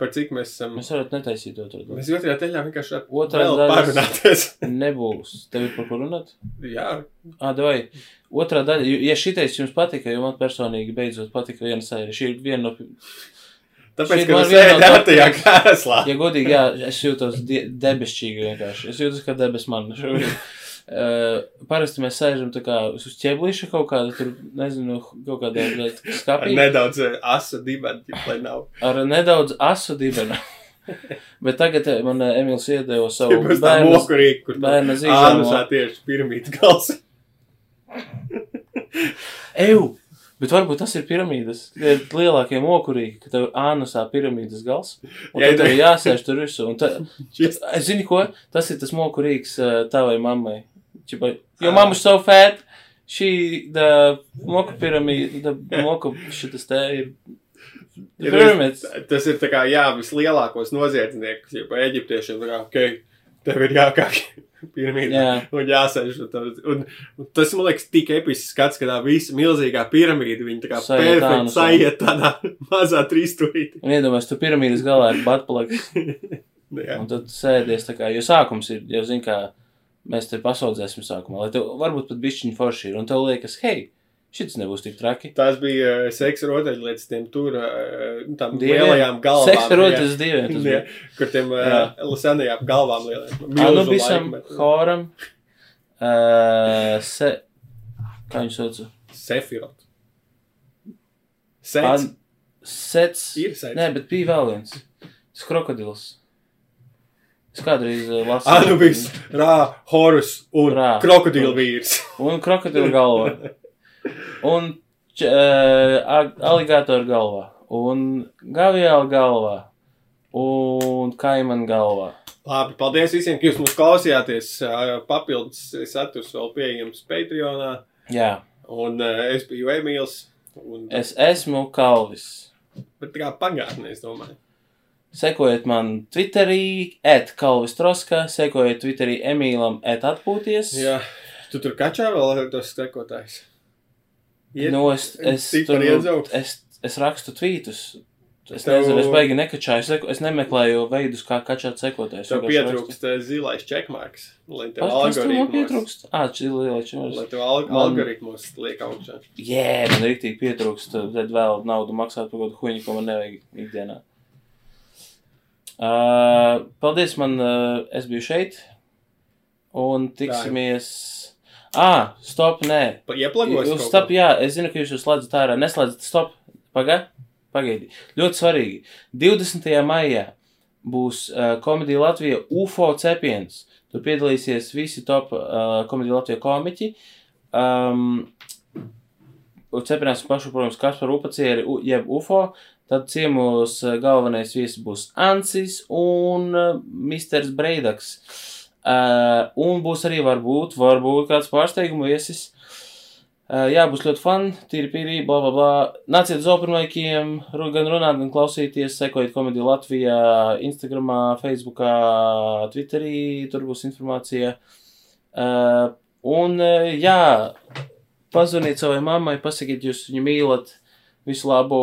par cik mēs esam. Mēs varētu netaisīt otru daļu. Mēs otrajā daļā vienkārši Otrā daļa- parunāties. Nebūs. Tev ir par ko runāt? Jā, Ah, vai otrā daļa, ja šitais jums patika, jo man personīgi beidzot patika viena sērija. Šī ir viena no. tāpēc, ka man tu viena no sēdi top tajā trīs. krēslā. Ja godīgi, jā, es jūtos debesšķīgi vienkārši. Es jūtos kā debes man. Uh, parasti mēs sēžam tā kā uz ķeblīša kaut kāda, tur, nezinu, kaut kādā Ar skapī. nedaudz asa dibeni, lai nav. ar nedaudz asu dibenu. Bet tagad man Emīls iedeva savu bērnu. mokurīgi, kur bērna zīdaiņu ānusā tieši piramīdas gals. Eju! Bet varbūt tas ir piramīdas. Tie ir lielākie mokurīgi, ka tev ir ānusā piramīdas gals. Un Jā, tad tev jāsēž tur visu. Un es zinu, ko? Tas ir tas mokurīgs tavai mammai. Čipa, jo Ah. mamma so fat. She, the moka piramīda, the moka šitas te ir. Ja Pyramids. tas- ir tā kā, jā, vislielākos noziedzniekus, ja pa eģiptiešiem, tā kā, ok, tev ir jākāpj piramīdā. Jā. Un jāsēž. Un, un, un tas, man liekas, tik episks skats, ka tā visa milzīgā piramīda, viņa tā kā perfekti sajiet tādā mazā trīsturītī. Un iedomājies, tu piramīdas galā ir batpalaks. Jā. Un tad sēdies tā kā, jo sākums ir, jau zini, kā mēs te pasaudzēsim sākumā, lai tev varbūt pat bišķiņi forši ir. Un tev liekas, hei, šis nebūs tik traki. Tās bija uh, seksa rotaļlietas tiem tur, uh, tām Dieviem. lielajām galvām. Seksa rotas diviem. Jā, kur tiem uh, senajām galvām lielajām. Nu laikmetu. horam. Uh, se, kā viņu sauc? Sefirot. Sets. An- Sets. Ir sets. Nē, bet bija vēl viens. Tas krokodils. Es kādreiz uh, lasīju. Anubis, Rā, Horus un Rā. krokodila vīrs. Un krokodila galvā. Un č, uh, aligātoru galvā. Un gaviāla galvā. Un kaimana galvā. Labi, paldies visiem, ka jūs mūs klausījāties. Ā, Papildus saturs vēl pieejams Patreonā. Jā, Un uh, es biju Emīls. Un, es esmu Kalvis. bet tā kā pagātnē, es domāju. Sekojiet man Twitterī, et Kalvis Troska, sekojiet Twitterī Emīlam, et atpūties. Jā, tu tur kačā vēl ar tos sekotājs. Iet- Nu, es, es, tur, es, es rakstu tvītus. Es Tev- nezinu, es baigi nekačāju, es, seku- es nemeklēju veidus, kā kačāt sekotājs. Tev pietrūkst eh, zilais checkmarks, lai tev man algoritmos, pietrūkst? Ā, čili, čili. lai tev al Man- algoritmos liek augšā. Jē, man rīktīgi pietrūkst, tad vēl naudu maksāt par kaut kādu huņu, ko man nevajag ikdienā. Uh, paldies, man, uh, es biju šeit, un tiksimies. Ā, stop, nē. Ieplagos Jūs stop, jā, es zinu, ka jūs jūs slēdzat ārā. Neslēdzat, stop, pagaidi, pagaidi. Ļoti svarīgi. 20. maijā būs uh, komēdija Latvija UFO cepiens. Tur piedalīsies visi top uh, komēdija Latvija komiķi. Um, Cepinās pašu, protams, Kaspar Upacieri, jeb UFO. Tad ciemos uh, galvenais viesis būs Ansis un uh, Misters Breidaks. Uh, un būs arī varbūt, varbūt kāds pārsteiguma viesis. Uh, jā, būs ļoti fani, tīri pīrī, bla, bla, bla. Nāciet ru- gan runāt, gan klausīties, sekojiet komēdiju Latvijā, Instagramā, Facebookā, Twitterī, tur būs informācija. Uh, un, uh, jā, pazvaniet savai mammai, pasakiet, jūs viņu mīlat, visu labu